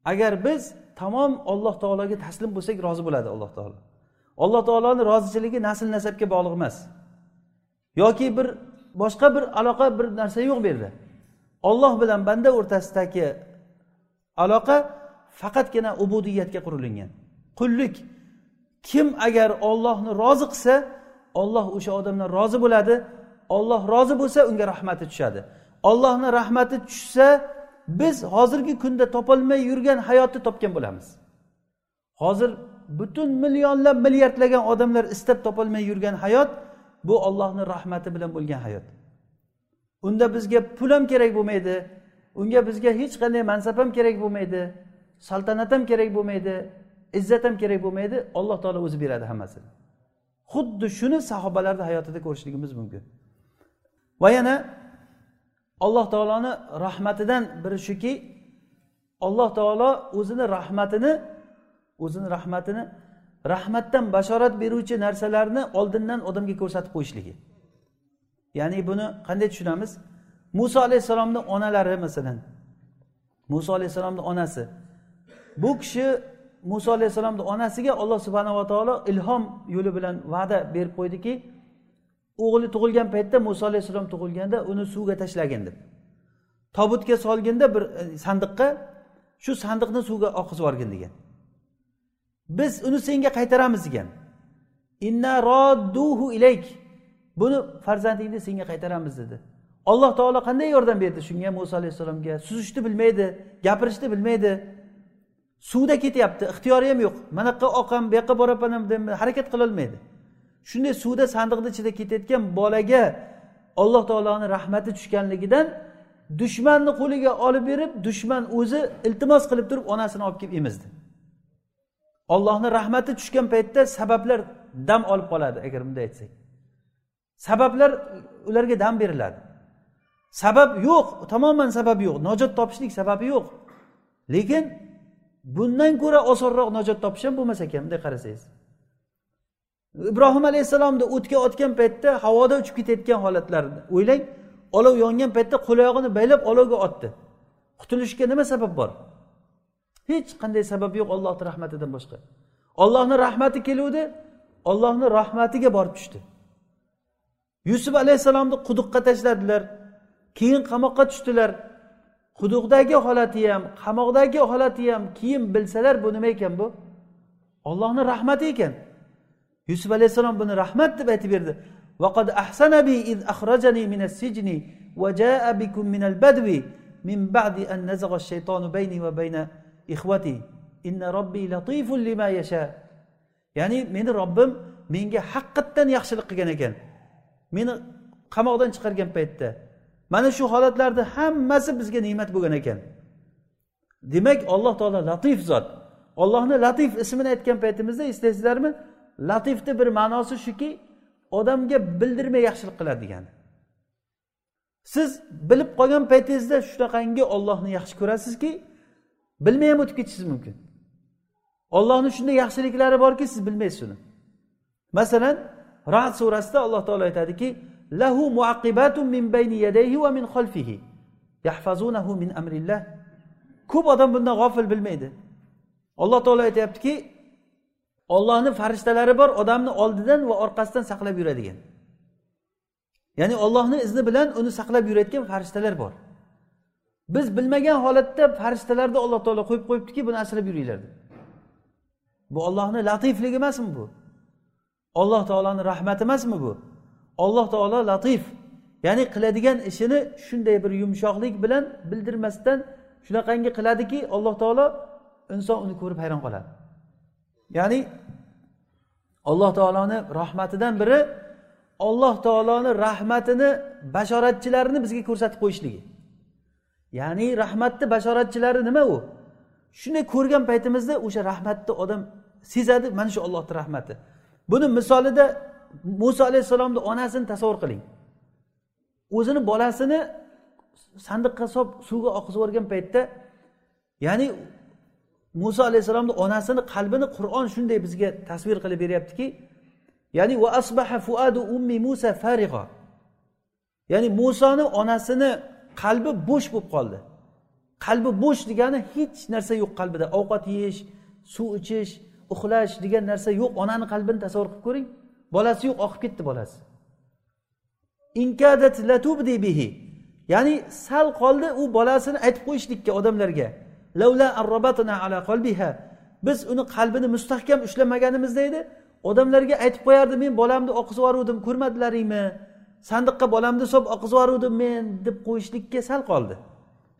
Agar biz tamom olloh taologa taslim bo'lsak rozi bo'ladi alloh taolo. Alloh taoloni rozichiligi nasl nasabga bog'liq emas. Yoki bir boshqa bir aloqa bir narsa yo'q bu yerda. Olloh bilan banda o'rtasidagi aloqa faqatgina ubudiyatga qurilingan qullik. Kim agar ollohni rozi qilsa olloh o'sha odamdan rozi bo'ladi. Olloh rozi bo'lsa unga rahmati tushadi. Ollohni rahmati tushsa biz hozirgi kunda topolmay yurgan hayotni topgan bo'lamiz. Hozir butun millionlab milliardlagan odamlar istab topolmay yurgan hayot bu ollohni rahmati bilan bo'lgan hayot. Unda bizga pul ham kerak bo'lmaydi. Unga bizga hech qanday mansab ham kerak bo'lmaydi saltanat ham kerak bo'lmaydi izzat ham kerak bo'lmaydi alloh taolo o'zi beradi hammasini xuddi shuni sahobalarni hayotida ko'rishligimiz mumkin. Va yana alloh taoloni rahmatidan biri shuki alloh taolo o'zini rahmatini o'zini rahmatini rahmatdan bashorat beruvchi narsalarni oldindan odamga ko'rsatib qo'yishligi. Ya'ni buni qanday tushunamiz? Muso alayhissalomni onalari masalan. Muso alayhissalomni onasi. Bu kishi muso alayhissalomni onasiga alloh subhanava taolo ilhom yo'li bilan va'da berib qo'ydiki o'g'li tug'ilgan paytda muso alayhissalom tug'ilganda uni suvga tashlagin deb. Tobutga solganda bir e, sandiqqa shu sandiqni suvga oqizib yuborgin degan. Biz uni senga qaytaramiz degan. Inna rodduhu ilayk buni farzandingni senga qaytaramiz dedi. Alloh taolo qanday yordam berdi shunga? Muso alayhissalomga suzishni bilmaydi gapirishni bilmaydi. Suvda ketyapti ixtiyori ham yo'q. Mana yoqqa oqam bu yoqqa boraman harakat qilolmaydi shunday suvda sandiqni ichida ketayotgan bolaga alloh taoloni rahmati tushganligidan dushmanni qo'liga olib berib dushman o'zi iltimos qilib turib onasini olib kelib emizdi. Ollohni rahmati tushgan paytda sabablar dam olib qoladi agar bunday aytsak. Sabablar ularga dam beriladi. Sabab yo'q tamoman sabab yo'q. Najot topishlik sababi yo'q. Lekin bundan ko'ra osonroq najot topish ham bo'lmas ekan bunday qarasangiz. Ibrohim alayhissalomni o'tga otgan paytda havoda uchib ketayotgan holatlarni o'ylang olov yongan paytda qo'l oyog'ini baylab olovga otdi. Qutulishga nima sabab bor? Hech qanday sabab yo'q ollohni rahmatidan boshqa. Ollohni rahmati keluvdi ollohni rahmatiga borib tushdi. Yusuf alayhissalomni quduqqa tashladilar. keyin qamoqqa tushdilar quduqdagi holati ham qamoqdagi holati ham keyin bilsalar bu nima ekan bu ollohni rahmati ekan yusuf alayhissalom buni rahmat deb aytib berdi وقد أحسن بي إذ أخرجني من السجن وجاء بكم من البدو من بعد أن نزغ الشيطان بيني وبين إخوتي إن ربي لطيف لما يشاء ya'ni meni robbim menga haqiqatdan yaxshilik qilgan ekan meni qamoqdan chiqargan paytda Mana shu holatlarni hammasi bizga ne'mat bo'lgan ekan. Demak alloh taolo latif zot. Ollohni latif ismini aytgan paytimizda eslaysizlarmi latifni bir ma'nosi shuki odamga bildirmay yaxshilik qiladi degani siz bilib qolgan paytingizda shunaqangi ollohni yaxshi ko'rasizki bilmay ham o'tib ketishingiz mumkin. Ollohni shunday yaxshiliklari borki siz bilmaysiz uni. Masalan rad surasida alloh taolo aytadiki lahu muaqibatun min bayni yadayhi va min xalfihi yahfazunahu min amrillah. Ko'p odam bundan g'ofil bilmaydi. Alloh taolo aytyaptiki ollohni farishtalari bor odamni oldidan va orqasidan saqlab yuradigan. Ya'ni ollohni izni bilan uni saqlab yurayotgan farishtalar bor. Biz bilmagan holatda farishtalarni alloh taolo qo'yib qo'yibdiki buni asrab yuringlar deb. Bu ollohni latifligi emasmi bu? Olloh taoloni rahmati emasmi bu? Alloh taolo latif. Ya'ni qiladigan ishini shunday bir yumshoqlik bilan bildirmasdan shunaqangi qiladiki alloh taolo inson uni ko'rib hayron qoladi. Ya'ni alloh taoloni rahmatidan biri alloh taoloni rahmatini bashoratchilarini bizga ko'rsatib qo'yishligi. Ya'ni rahmatni bashoratchilari nima u? Shunday ko'rgan paytimizda o'sha rahmatni odam sezadi mana shu ollohni rahmati. Buni misolida muso alayhissalomni onasini tasavvur qiling. O'zini bolasini sandiqqa solib suvga oqizib yuborgan paytda ya'ni muso alayhissalomni onasini qalbini qur'on shunday bizga tasvir qilib beryaptiki ya'ni va asbaha fuadu ummi musa farig'o ya'ni musoni onasini qalbi bo'sh bo'lib qoldi. Qalbi bo'sh degani hech narsa yo'q qalbida. Ovqat yeyish suv ichish uxlash degan narsa yo'q. Onani qalbini tasavvur qilib ko'ring. Bolasi yo'q oqib ketdi bolasi. Bihi. Ya'ni sal qoldi u bolasini aytib qo'yishlikka odamlarga. Ala qalbiha. Biz uni qalbini mustahkam ushlamaganimizda edi. Odamlarga aytib qo'yardi men bolamni oqizib yuboruvdim ko'rmadilaringmi? Sandiqqa bolamni solib oqizib yuboruvdim men deb qo'yishlikka sal qoldi.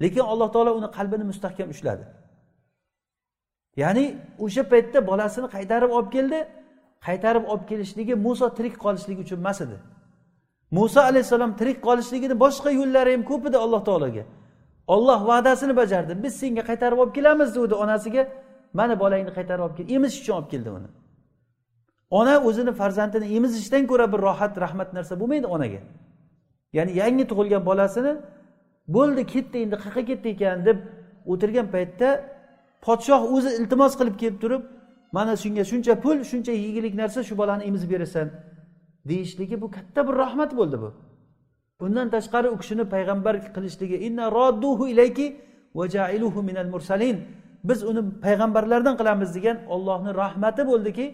Lekin alloh taolo uni qalbini mustahkam ushladi. Ya'ni o'sha paytda bolasini qaytarib olib keldi. Qaytarib olib kelishligi muso tirik qolishligi uchun emas edi. Muso alayhissalom tirik qolishligini boshqa yo'llari ham ko'p edi alloh taologa. Olloh va'dasini bajardi. Biz senga qaytarib olib kelamiz degdi onasiga. Mana bolangni qaytarib olib kel emizish uchun olib keldi uni. Ona o'zini farzandini emizishdan ko'ra bir rohat rahmat narsa bo'lmaydi onaga. Ya'ni yangi tug'ilgan bolasini bo'ldi ketdi endi qayerqa ketdi ekan? deb o'tirgan paytda podshoh o'zi iltimos qilib kelib turib mana shunga shuncha pul shuncha yegulik narsa shu bolani emizib berasan deyishligi bu katta bir rahmat bo'ldi bu. Undan tashqari u kishini payg'ambar qilishligi inna rodduhu ilayki va jailuhu minal mursalin. Biz uni payg'ambarlardan qilamiz degan ollohni rahmati bo'ldiki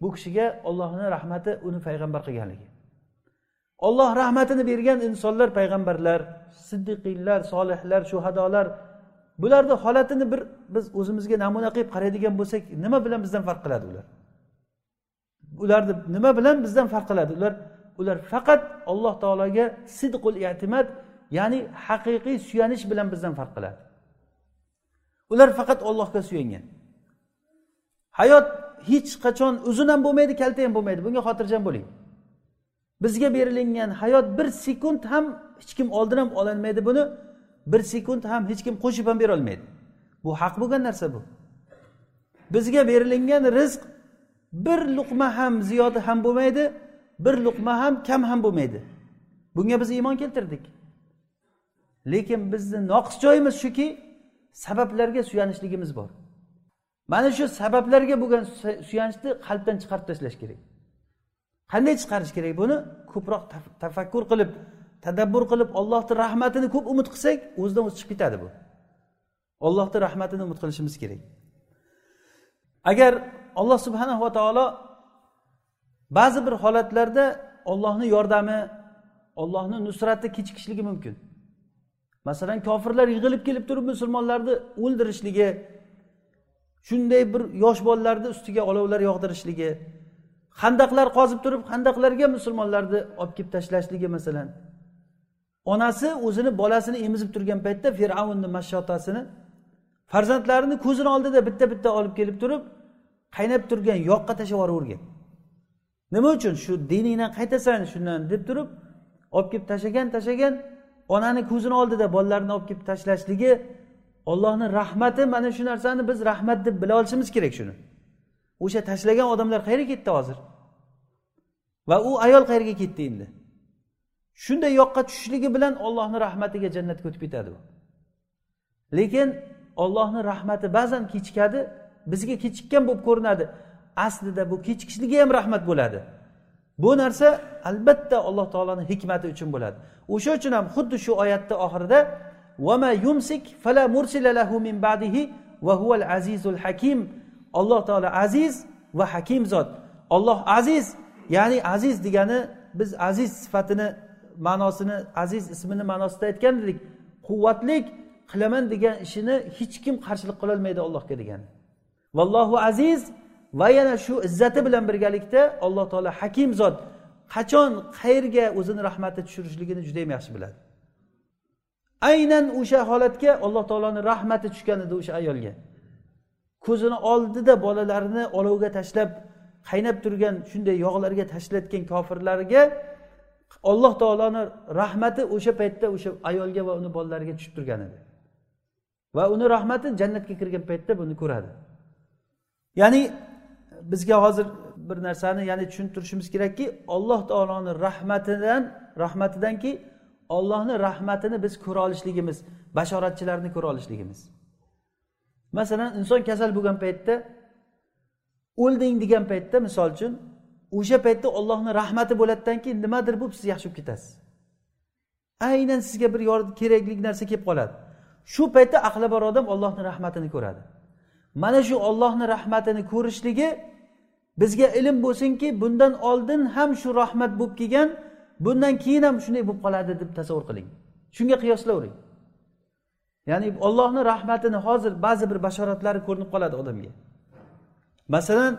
bu kishiga ollohni rahmati uni payg'ambar qilganligi. Olloh rahmatini bergan insonlar payg'ambarlar siddiqiylar solihlar shuhadolar bularni holatini bir biz o'zimizga namuna qilib qaraydigan bo'lsak nima bilan bizdan farq qiladi ular? Ularni nima bilan bizdan farq qiladi? Ular ular faqat alloh taologa sidqul e'timad ya'ni haqiqiy suyanish bilan bizdan farq qiladi. Ular faqat ollohga suyangan. Hayot hech qachon uzun ham bo'lmaydi kalta ham bo'lmaydi. Bunga xotirjam bo'ling. Bizga berilingan hayot bir sekund ham hech kim oldin ham ololmaydi buni. Bir sekund ham hech kim qo'shib ham berolmaydi. Bu haq bo'lgan narsa bu. Bizga berilingan rizq bir luqma ham ziyoda ham bo'lmaydi bir luqma ham kam ham bo'lmaydi. Bunga biz iymon keltirdik. Lekin bizni noqis joyimiz shuki sabablarga suyanishligimiz bor. Mana shu sabablarga bo'lgan suyanishni qalbdan chiqarib tashlash kerak. Qanday chiqarish kerak buni? Ko'proq tafakkur qilib tadabbur qilib ollohni rahmatini ko'p umid qilsak o'zidan o'zi chiqib ketadi bu. Ollohni rahmatini umid qilishimiz kerak. Agar alloh va taolo ba'zi bir holatlarda ollohni yordami ollohni nusrati kechikishligi mumkin. Masalan kofirlar yig'ilib kelib turib musulmonlarni o'ldirishligi shunday bir yosh bolalarni ustiga olovlar yog'dirishligi handaqlar qozib turib handaqlarga musulmonlarni olib kelib tashlashligi masalan onasi o'zini bolasini emizib turgan paytda fir'avnni mashshotasini farzandlarini ko'zini oldida bitta bitta olib kelib turib qaynab turgan yoqqa tashlab yuboravergan nima uchun? Shu diningdan qaytasan shundan deb turib olib kelib tashlagan tashlagan onani ko'zini oldida bolalarini olib kelib tashlashligi ollohni rahmati mana shu narsani biz rahmat deb bila olishimiz kerak shuni. O'sha tashlagan odamlar qayerga ketdi hozir? Va u ayol qayerga ketdi endi? Shunday yoqqa tushishligi bilan ollohni rahmatiga jannatga o'tib ketadi u. Lekin ollohni rahmati ba'zan kechikadi bizga kechikkan bo'lib ko'rinadi. Aslida bu kechikishligi ham rahmat bo'ladi. Bu narsa albatta alloh taoloni hikmati uchun bo'ladi. O'sha uchun ham xuddi shu oyatni oxirida yumsik fala mursila lahu min ba'dihi va huval azizul hakim. Alloh taolo aziz va hakim zot. Olloh aziz ya'ni aziz degani biz aziz sifatini ma'nosini aziz ismini ma'nosida aytgan edik quvvatlik qilaman degan ishini hech kim qarshilik qilolmaydi allohga degan. Vallohu aziz va yana shu izzati bilan birgalikda alloh taolo hakim zot qachon qayerga o'zini rahmati tushirishligini judayam yaxshi biladi. Aynan o'sha holatga alloh taoloni rahmati tushgan edi o'sha ayolga. Ko'zini oldida bolalarini olovga tashlab qaynab turgan shunday yog'larga tashlayotgan kofirlarga alloh taoloni rahmati o'sha paytda o'sha ayolga va uni bolalariga tushib turgan edi. Va uni rahmati jannatga kirgan paytda buni ko'radi. Ya'ni bizga hozir bir narsani ya'ni tushuntirishimiz kerakki alloh taoloni rahmatidan rahmatidanki ollohni rahmatini biz ko'ra olishligimiz bashoratchilarni ko'ra olishligimiz. Masalan inson kasal bo'lgan paytda o'lding degan paytda misol uchun o'sha paytda ollohni rahmati bo'ladidan keyin nimadir bo'lib siz yaxshi bo'lib ketasiz. Aynan sizga bir kerakli narsa kelib qoladi. Shu paytda aqli bor odam ollohni rahmatini ko'radi. Mana shu ollohni rahmatini ko'rishligi bizga ilm bo'lsinki bundan oldin ham shu rahmat bo'lib kelgan bundan keyin ham shunday bo'lib qoladi deb tasavvur qiling. Shunga qiyoslavering ya'ni ollohni rahmatini hozir ba'zi bir bashoratlari ko'rinib qoladi odamga. Masalan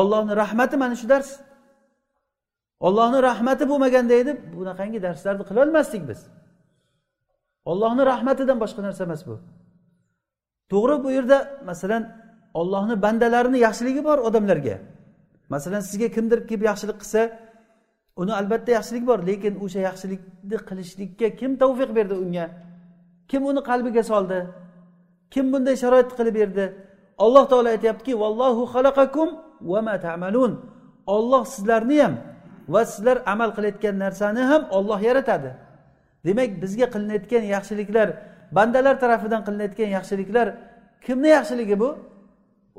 ollohni rahmati mana shu dars. Ollohni rahmati bo'lmaganda edi bunaqangi darslarni qilolmasdik biz. Ollohni rahmatidan boshqa narsa emas bu. To'g'ri bu yerda masalan ollohni bandalarini yaxshiligi bor odamlarga. Masalan sizga kimdir kelib yaxshilik qilsa uni albatta yaxshilik bor lekin o'sha yaxshilikni qilishlikka kim tavfiq berdi unga? Kim uni qalbiga soldi? Kim bunday sharoit qilib berdi? Alloh taolo aytyaptiki vallohu xalaqakum va ma ta'malun. Olloh sizlarni ham va sizlar amal qilayotgan narsani ham olloh yaratadi. Demak bizga qilinayotgan yaxshiliklar bandalar tarafidan qilinayotgan yaxshiliklar kimni yaxshiligi bu?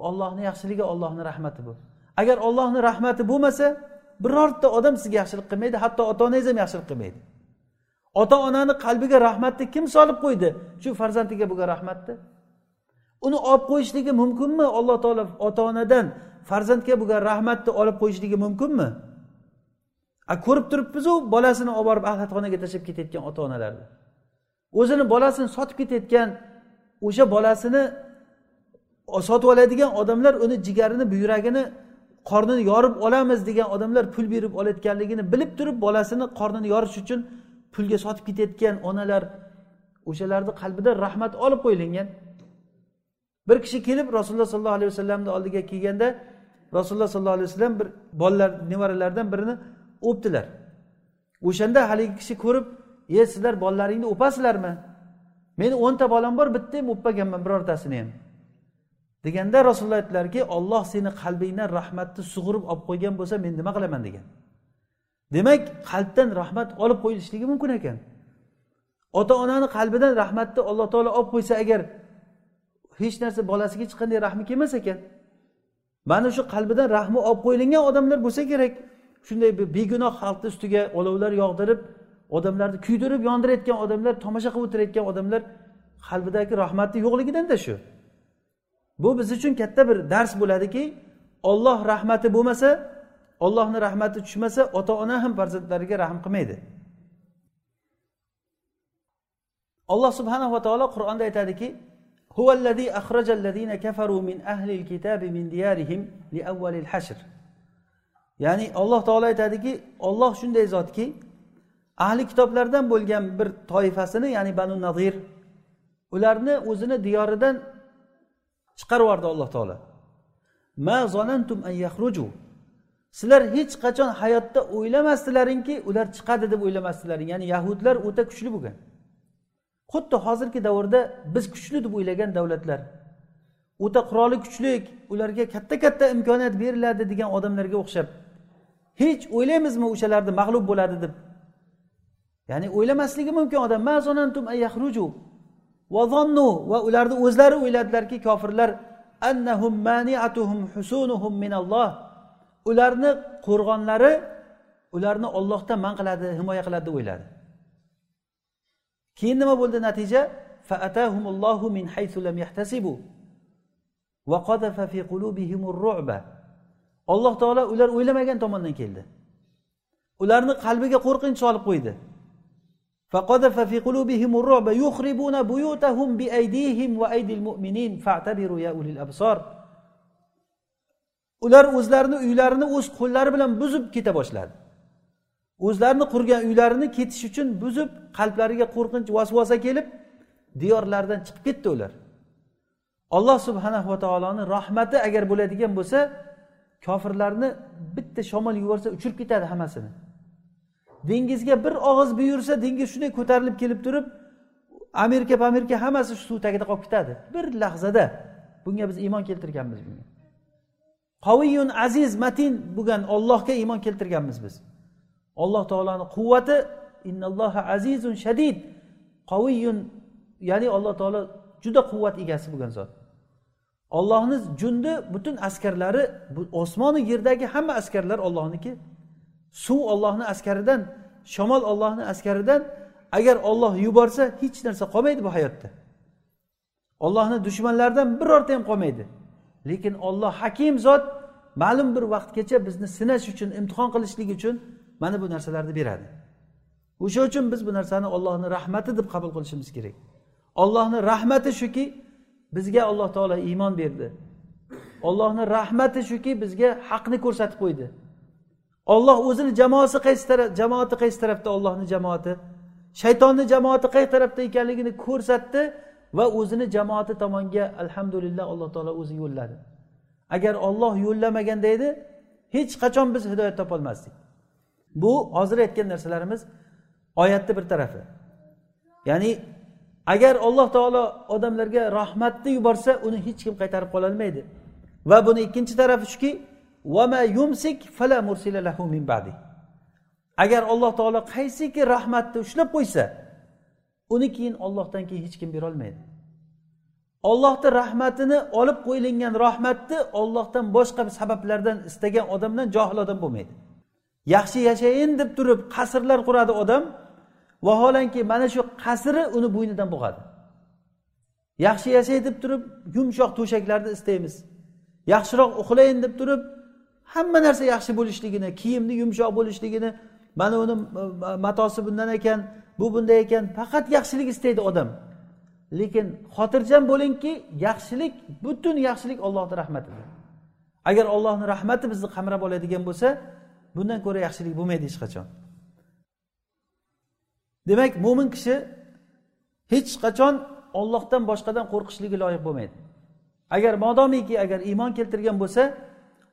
Ollohni yaxshiligi ollohni rahmati bu. Agar ollohni rahmati bo'lmasa birorta odam sizga yaxshilik qilmaydi hatto ota onangiz ham yaxshilik qilmaydi. Ota onani qalbiga rahmatni kim solib qo'ydi? Shu farzandiga bo'lgan rahmatni uni olib qo'yishligi mumkinmi? Alloh taolo ota onadan farzandga bo'lgan rahmatni olib qo'yishligi mumkinmi? mü? Ko'rib turibmizu bolasini olib borib axlatxonaga tashlab ketayotgan ota onalarni o'zini bolasini sotib ketayotgan o'sha bolasini sotib oladigan odamlar uni jigarini buyragini qornini yorib olamiz degan odamlar pul berib olayotganligini bilib turib bolasini qornini yorish uchun pulga sotib ketayotgan onalar o'shalarni qalbida rahmat olib qo'yilgan. Bir kishi kelib rasululloh sollallohu alayhi vasallamni oldiga kelganda rasululloh sollallohu alayhi vasallam bir bolalar nevaralaridan birini o'pdilar. O'shanda haligi kishi ko'rib e sizlar bolalaringni o'pasizlarmi? Meni o'nta bolam bor bitta ham o'pmaganman birortasini ham. Deganda rasululloh aytdilarki olloh seni qalbingdan rahmatni sug'urib olib qo'ygan bo'lsa men nima qilaman? degan. Demak qalbdan rahmat olib qo'yilishligi mumkin ekan. Ota onani qalbidan rahmatni alloh taolo olib qo'ysa agar hech narsa bolasiga hech qanday rahmi kelmas ekan. Mana shu qalbidan rahmi olib qo'yilgan odamlar bo'lsa kerak. Shunday begunoh xalqni ustiga olovlar yog'dirib odamlarni kuydirib yondirayotgan odamlar tomosha qilib o'tirayotgan odamlar qalbidagi rahmatni yo'qligidanda shu. Bu biz uchun katta bir dars bo'ladiki olloh rahmati bo'lmasa ollohni rahmati tushmasa ota ona ham farzandlariga rahm qilmaydi. Alloh subhanahu va taolo qur'onda aytadiki ya'ni alloh taolo aytadiki olloh shunday zotki ahli kitoblardan bo'lgan bir toifasini ya'ni banu nazir ularni o'zini diyoridan chiqarib yubordi alloh taolo. Ma zonantum an yaxruju sizlar hech qachon hayotda o'ylamasdilaringki ular chiqadi deb o'ylamasdilaring ya'ni yahudlar o'ta kuchli bo'lgan. Xuddi hozirgi davrda biz kuchli deb o'ylagan davlatlar. O'ta quroli kuchli ularga katta katta imkoniyat beriladi degan odamlarga o'xshab hech o'ylaymizmi o'shalarni mag'lub bo'ladi deb? Ya'ni o'ylamasligi mumkin odam. Va ularni o'zlari o'yladilarki kofirlar annahum maniatuhum husunuhum minalloh. Ularni qo'rg'onlari ularni ollohdan man qiladi himoya qiladi deb o'yladi. Keyin nima bo'ldi natija? Min haythu lam yahtasibu va qadafa fi qulubihimur ru'ba alloh taolo ular o'ylamagan tomondan keldi ularni qalbiga qo'rqinch solib qo'ydi فقذف في قلوبهم الرعب يخربون بيوتهم بأيديهم وأيدي المؤمنين فاعتبروا يا أولي الأبصار ular o'zlarini uylarini o'z qo'llari bilan buzib keta boshladi o'zlarini qurgan uylarini ketish uchun buzib qalblariga qo'rqinch vasvasa kelib diyorlaridan chiqib ketdi ular alloh subhanahu va taoloni rahmati agar bo'ladigan bo'lsa kofirlarni bitta shamol yuborsa uchirib ketadi hammasini. Dengizga bir og'iz buyursa dengiz shunday ko'tarilib kelib turib amerika amerika hammasi shu suv tagida qolib ketadi. Bir lahzada. Bunga biz iymon keltirganmiz bunga. Qoviyun aziz matin bo'lgan ollohga iymon keltirganmiz biz. Alloh taoloni quvvati innalloha azizun shadid. Qoviyun ya'ni alloh taolo juda quvvat egasi bo'lgan zot. Ollohni jundi butun askarlari osmonu yerdagi hamma askarlar ollohniki suv ollohni askaridan shamol ollohni askaridan agar olloh yuborsa hech narsa qolmaydi bu hayotda. Ollohni dushmanlaridan birorta ham qolmaydi. Lekin olloh hakim zot ma'lum bir vaqtgacha bizni sinash uchun imtihon qilishlik uchun mana bu narsalarni beradi. O'sha uchun biz bu narsani ollohni rahmati deb qabul qilishimiz kerak. Ollohni rahmati shuki bizga alloh taolo iymon berdi. Ollohni rahmati shuki bizga haqni ko'rsatib qo'ydi. Olloh o'zini jamoasi qaysi taraf jamoati qaysi tarafda ollohni jamoati? Shaytonni jamoati qaysi tarafda ekanligini ko'rsatdi va o'zini jamoati tomonga alhamdulillah alloh taolo o'zi yo'lladi. Agar olloh yo'llamaganda edi hech qachon biz hidoyat topolmasdik bu hozir aytgan narsalarimiz oyatni bir tarafi. Ya'ni agar alloh taolo odamlarga rahmatni yuborsa uni hech kim qaytarib qololmaydi. Va buni ikkinchi tarafi shuki agar alloh taolo qaysiki rahmatni ushlab qo'ysa uni keyin ollohdan keyin hech kim berolmaydi. Ollohni rahmatini olib qo'yilgan rahmatni ollohdan boshqa sabablardan istagan odamdan johil odam bo'lmaydi. Yaxshi yashayin deb turib qasrlar quradi odam vaholanki mana shu qasri uni bo'ynidan bo'g'adi. Yaxshi yashay deb turib yumshoq to'shaklarni istaymiz. Yaxshiroq uxlayin deb turib hamma narsa yaxshi bo'lishligini kiyimni yumshoq bo'lishligini mana uni matosi bundan ekan bu bunday ekan faqat yaxshilik istaydi odam. Lekin xotirjam bo'lingki yaxshilik butun yaxshilik ollohni rahmatidir. Agar ollohni rahmati bizni qamrab oladigan bo'lsa bundan ko'ra yaxshilik bo'lmaydi hech qachon. Demak mo'min kishi hech qachon ollohdan boshqadan qo'rqishligi loyiq bo'lmaydi. Agar modomiki agar iymon keltirgan bo'lsa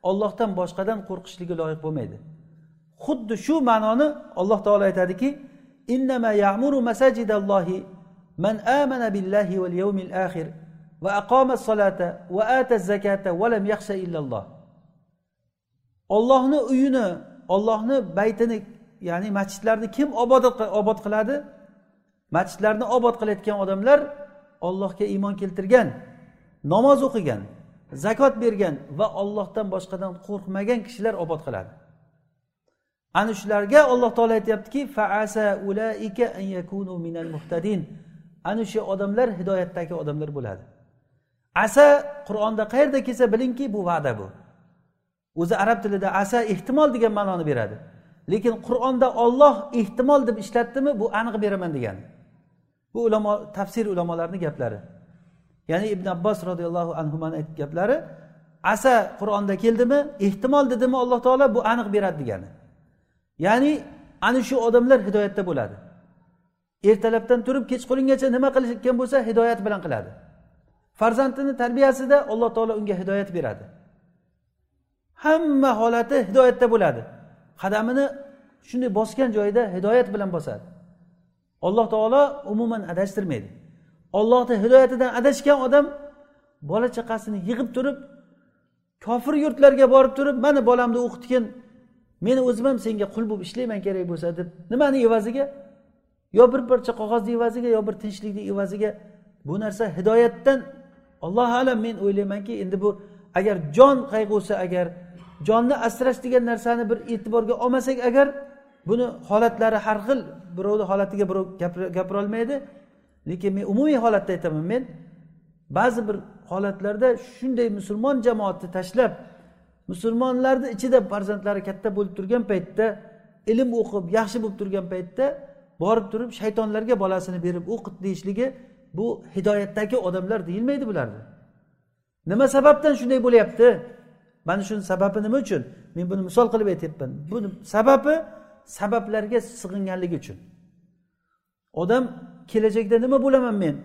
ollohdan boshqadan qo'rqishligi loyiq bo'lmaydi. Xuddi shu ma'noni alloh taolo aytadiki innama ya'muru masajidallohi man amana billahi val yawmil akhir va aqama solata va ata zakata va lam yaxsha illalloh. Ollohni uyini ollohni baytini ya'ni masjidlarni kim obod obod qiladi? Masjidlarni obod qilayotgan odamlar ollohga iymon keltirgan namoz o'qigan zakot bergan va ollohdan boshqadan qo'rqmagan kishilar obod qiladi. Ana shularga alloh taolo aytyaptiki ana shu odamlar hidoyatdagi odamlar bo'ladi. Asa qur'onda qayerda kelsa bilingki bu va'da bu. O'zi arab tilida asa ehtimol degan ma'noni beradi. Lekin qur'onda olloh ehtimol deb ishlatdimi bu aniq beraman degan. Bu ulamo tafsir ulamolarini gaplari. Ya'ni ibn abbos roziyallohu anhu aytgan gaplari asa qur'onda keldimi? Ehtimol dedimi alloh taolo bu aniq beradi degani. Ya'ni ana shu odamlar hidoyatda bo'ladi. Ertalabdan turib kechqurungacha nima qilayotgan bo'lsa hidoyat bilan qiladi. Farzandini tarbiyasida alloh taolo unga hidoyat beradi. Hamma holati hidoyatda bo'ladi. Qadamini shunday bosgan joyida hidoyat bilan bosadi. Alloh taolo umuman adashtirmaydi. Ollohni hidoyatidan adashgan odam bola chaqasini yig'ib turib kofir yurtlarga borib turib mana bolamni o'qitgin meni o'zim ham senga qul bo'lib ishlayman kerak bo'lsa deb nimani evaziga? Yo bir parcha qog'ozni evaziga yo bir tinchlikni evaziga. Bu narsa hidoyatdan allohu alam men o'ylaymanki endi bu agar jon qayg'usi agar jonni asrash degan narsani bir e'tiborga olmasak agar buni holatlari har xil birovni holatiga birov gapirolmaydi. Lekin men umumiy holatda aytaman men ba'zi bir holatlarda shunday musulmon jamoatni tashlab musulmonlarni ichida farzandlari katta bo'lib turgan paytda ilm o'qib yaxshi bo'lib turgan paytda borib turib shaytonlarga bolasini berib o'qit deyishligi bu hidoyatdagi odamlar deyilmaydi bularni. Nima sababdan shunday bo'lyapti? Mana shuni sababi nima uchun? Men buni misol qilib aytyapman. Buni sababi sabablarga sig'inganligi uchun. Odam kelajakda nima bo'laman men?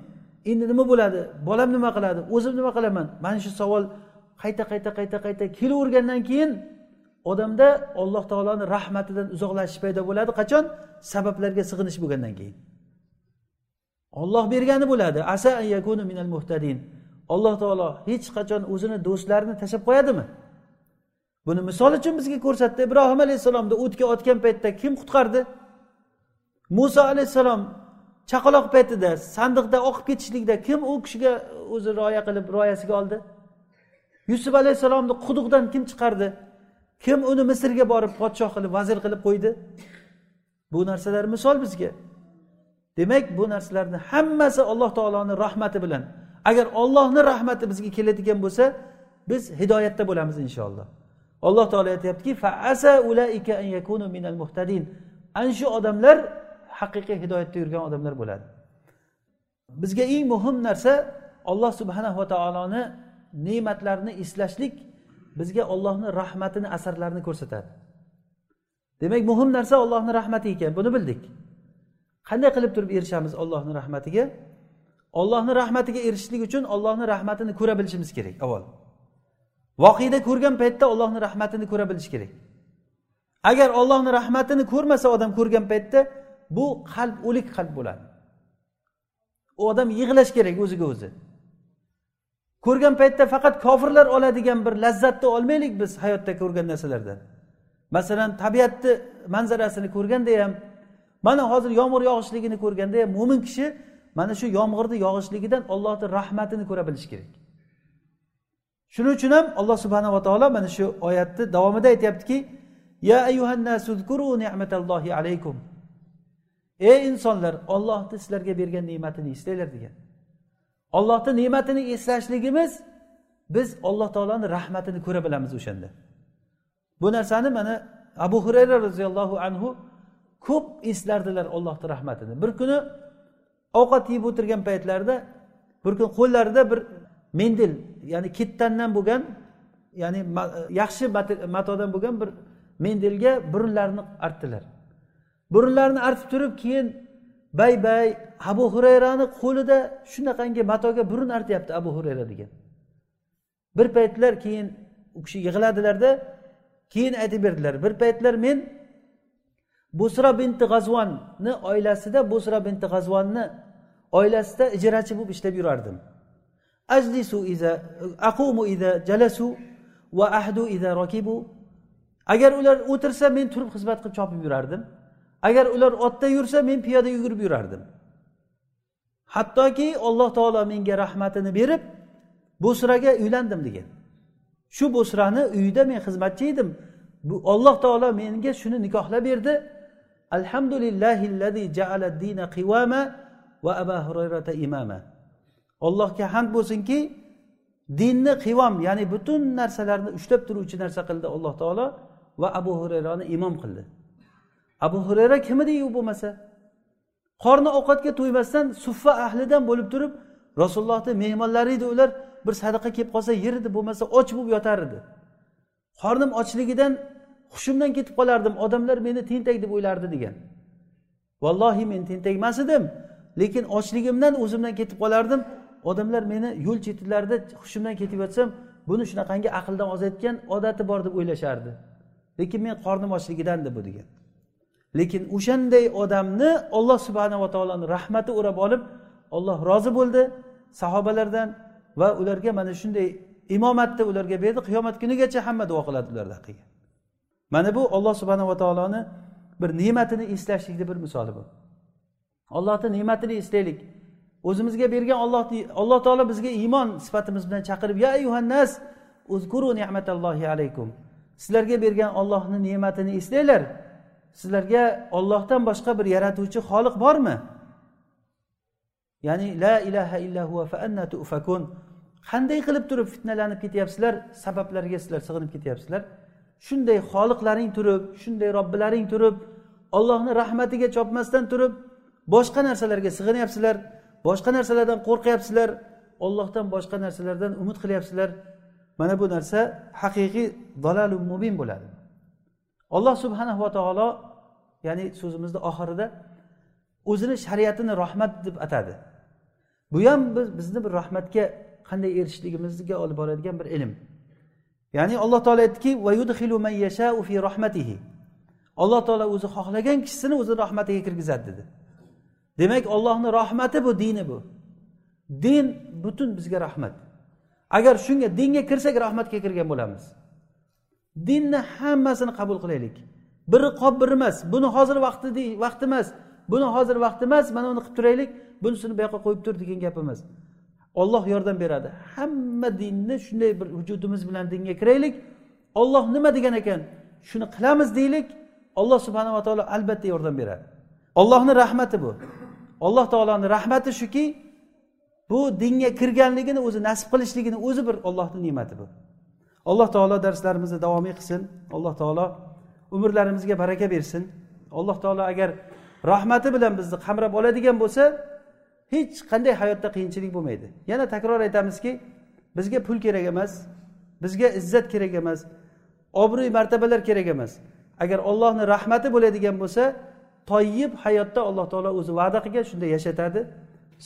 Endi nima bo'ladi? Bolam nima qiladi? O'zim nima qilaman? Mana shu savol qayta qayta qayta qayta kelavergandan keyin odamda alloh taoloni rahmatidan uzoqlashish paydo bo'ladi. Qachon? Sabablarga sig'inish bo'lgandan keyin. Olloh bergani bo'ladi. Asa yakunu minal muhtadin. Alloh taolo hech qachon o'zini do'stlarini tashlab qo'yadimi? Buni misol uchun bizga ko'rsatdi. Ibrohim alayhissalomni o'tga otgan paytda kim qutqardi? Muso alayhissalom chaqaloq paytida sandiqda oqib ketishlikda kim u kishiga o'zi rioya qilib rioyasiga oldi? Yusuf alayhissalomni quduqdan kim chiqardi? Kim uni misrga borib podshoh qilib vazir qilib qo'ydi? Bu narsalar misol bizga. Demak bu narsalarni hammasi alloh taoloni rahmati bilan agar ollohni rahmati bizga keladigan bo'lsa biz hidoyatda bo'lamiz inshaalloh. Alloh taolo aytyaptiki ana shu odamlar haqiqiy hidoyatda yurgan odamlar bo'ladi. Bizga eng muhim narsa olloh subhanahu va taoloni ne'matlarini eslashlik bizga ollohni rahmatini asarlarini ko'rsatadi. Demak muhim narsa ollohni rahmati ekan buni bildik. Qanday qilib turib erishamiz ollohni rahmatiga? Ollohni rahmatiga erishishlik uchun ollohni rahmatini ko'ra bilishimiz kerak avval. Voqeda ko'rgan paytda ollohni rahmatini ko'ra bilish kerak. Agar ollohni rahmatini ko'rmasa odam ko'rgan paytda bu qalb o'lik qalb bo'ladi. U odam yig'lash kerak o'ziga o'zi. Ko'rgan paytda faqat kofirlar oladigan bir lazzatni olmaylik biz hayotda ko'rgan narsalardan. Masalan tabiatni manzarasini ko'rganda ham mana hozir yomg'ir yog'ishligini ko'rganda ham mo'min kishi mana shu yomg'irni yog'ishligidan ollohni rahmatini ko'ra bilishi kerak. Shuning uchun ham alloh subhanava taolo mana shu oyatni davomida aytyaptiki ya alaykum. Ey insonlar ollohni sizlarga bergan ne'matini eslanglar degan. Ollohni ne'matini eslashligimiz biz alloh taoloni rahmatini ko'ra bilamiz o'shanda. Bu narsani mana abu hurayra roziyallohu anhu ko'p eslardilar ollohni rahmatini. Bir kuni ovqat yeb o'tirgan paytlarida bir kun qo'llarida bir mendil ya'ni kettandan bo'lgan ya'ni yaxshi matodan bo'lgan bir mendilga burunlarini artdilar. Burunlarini artib turib keyin bay bay abu hurayrani qo'lida shunaqangi matoga burun artyapti abu hurayra degan. Bir paytlar keyin u kishi yig'ladilarda keyin aytib berdilar bir paytlar men busra binti g'azvonni oilasida busra binti g'azvonni oilasida ijarachi bo'lib ishlab yurardim. Ajlisu iza aqumu iza jalasu va ahdu iza rakibu agar ular o'tirsa men turib xizmat qilib chopib yurardim agar ular otda yursa men piyoda yugurib yurardim hattoki alloh taolo menga rahmatini berib busraga uylandim degan shu busrani uyida men xizmatchi edim bu alloh taolo menga shuni nikohlab berdi alhamdulillahi jaala dina va aba hurayrata imama allohga hamd bo'lsinki dinni qivom ya'ni butun narsalarni ushlab turuvchi narsa qildi alloh taolo va abu hurayrani imom qildi. Abu hurayra kim edi u bo'lmasa? Qorni ovqatga to'ymasdan suffa ahlidan bo'lib turib rasulullohni mehmonlari edi ular bir sadaqa kelib qolsa yer edi bo'lmasa och bo'lib yotar edi. Qornim ochligidan hushimdan ketib qolardim odamlar meni tentak deb o'ylardi degan. Vallohi men tentak emas edim lekin ochligimdan o'zimdan ketib qolardim. Odamlar meni yo'l chetlarida hushimdan ketib yotsam buni shunaqangi aqldan ozayotgan odati bor deb o'ylashardi. Lekin men qornim ochligidan deb bu degan. Lekin o'shanday odamni olloh subhanava taoloni rahmati o'rab olib olloh rozi bo'ldi sahobalardan va ularga mana shunday imomatni ularga berdi. Qiyomat kunigacha hamma duo qiladi ularni haqqiga mana bu olloh subhanava taoloni bir ne'matini eslashlikni bir misoli bu. Ollohni ne'matini eslaylik. O'zimizga bergan olloh alloh taolo bizga iymon sifatimiz bilan chaqirib ya yuhannas uzkuru ne'matallohi alaykum. Sizlarga bergan ollohni ne'matini eslanglar. Sizlarga ollohdan boshqa bir yaratuvchi xoliq bormi? Ya'ni la ilaha illahu fa anna tufakun. Qanday qilib turib fitnalanib ketyapsizlar? Sabablarga sizlar sig'inib ketyapsizlar. Shunday xoliqlaring turib shunday robbilaring turib ollohni rahmatiga chopmasdan turib boshqa narsalarga sig'inyapsizlar. Boshqa narsalardan qo'rqyapsizlar ollohdan boshqa narsalardan umid qilyapsizlar. Mana bu narsa haqiqiy dalalu mubin bo'ladi. Alloh subhanahu va taolo ya'ni so'zimizni oxirida o'zini shariatini rahmat deb atadi. Bu ham biz bizni bir rahmatga qanday erishishligimizga olib boradigan bir ilm. Ya'ni alloh taolo aytdiki alloh taolo o'zi xohlagan kishisini o'zini rahmatiga kirgizadi dedi. Demak ollohni rahmati bu dini bu. Din butun bizga rahmat. Agar shunga dinga kirsak rahmatga kirgan bo'lamiz. Dinni hammasini qabul qilaylik. Biri qolib biri emas. Buni hozir vaqti vaqti emas. Buni hozir vaqti emas mana uni qilib turaylik. Bunisini bu yoqqa qo'yib tur degan gap emas olloh yordam beradi. Hamma dinni shunday bir vujudimiz bilan dinga kiraylik. Olloh nima degan ekan? Shuni qilamiz deylik. Alloh subhanava taolo albatta yordam beradi. Ollohni rahmati bu. Alloh taoloni rahmati shuki bu dinga kirganligini o'zi nasib qilishligini o'zi bir ollohni ne'mati bu. Alloh taolo darslarimizni davomiy qilsin alloh taolo umrlarimizga baraka bersin. Alloh taolo agar rahmati bilan bizni qamrab oladigan bo'lsa hech qanday hayotda qiyinchilik bo'lmaydi. Yana takror aytamizki bizga pul kerak emas bizga izzat kerak emas obro'y martabalar kerak emas. Agar ollohni rahmati bo'ladigan bo'lsa toyib hayotda alloh taolo o'zi va'da qilgan shunday yashatadi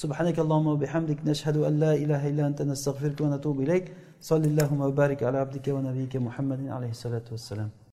سبحانك اللهم وبحمدك نشهد أن لا إله إلا أنت نستغفرك ونتوب إليك صلى اللهم وبارك على عبدك ونبيك محمد عليه الصلاة والسلام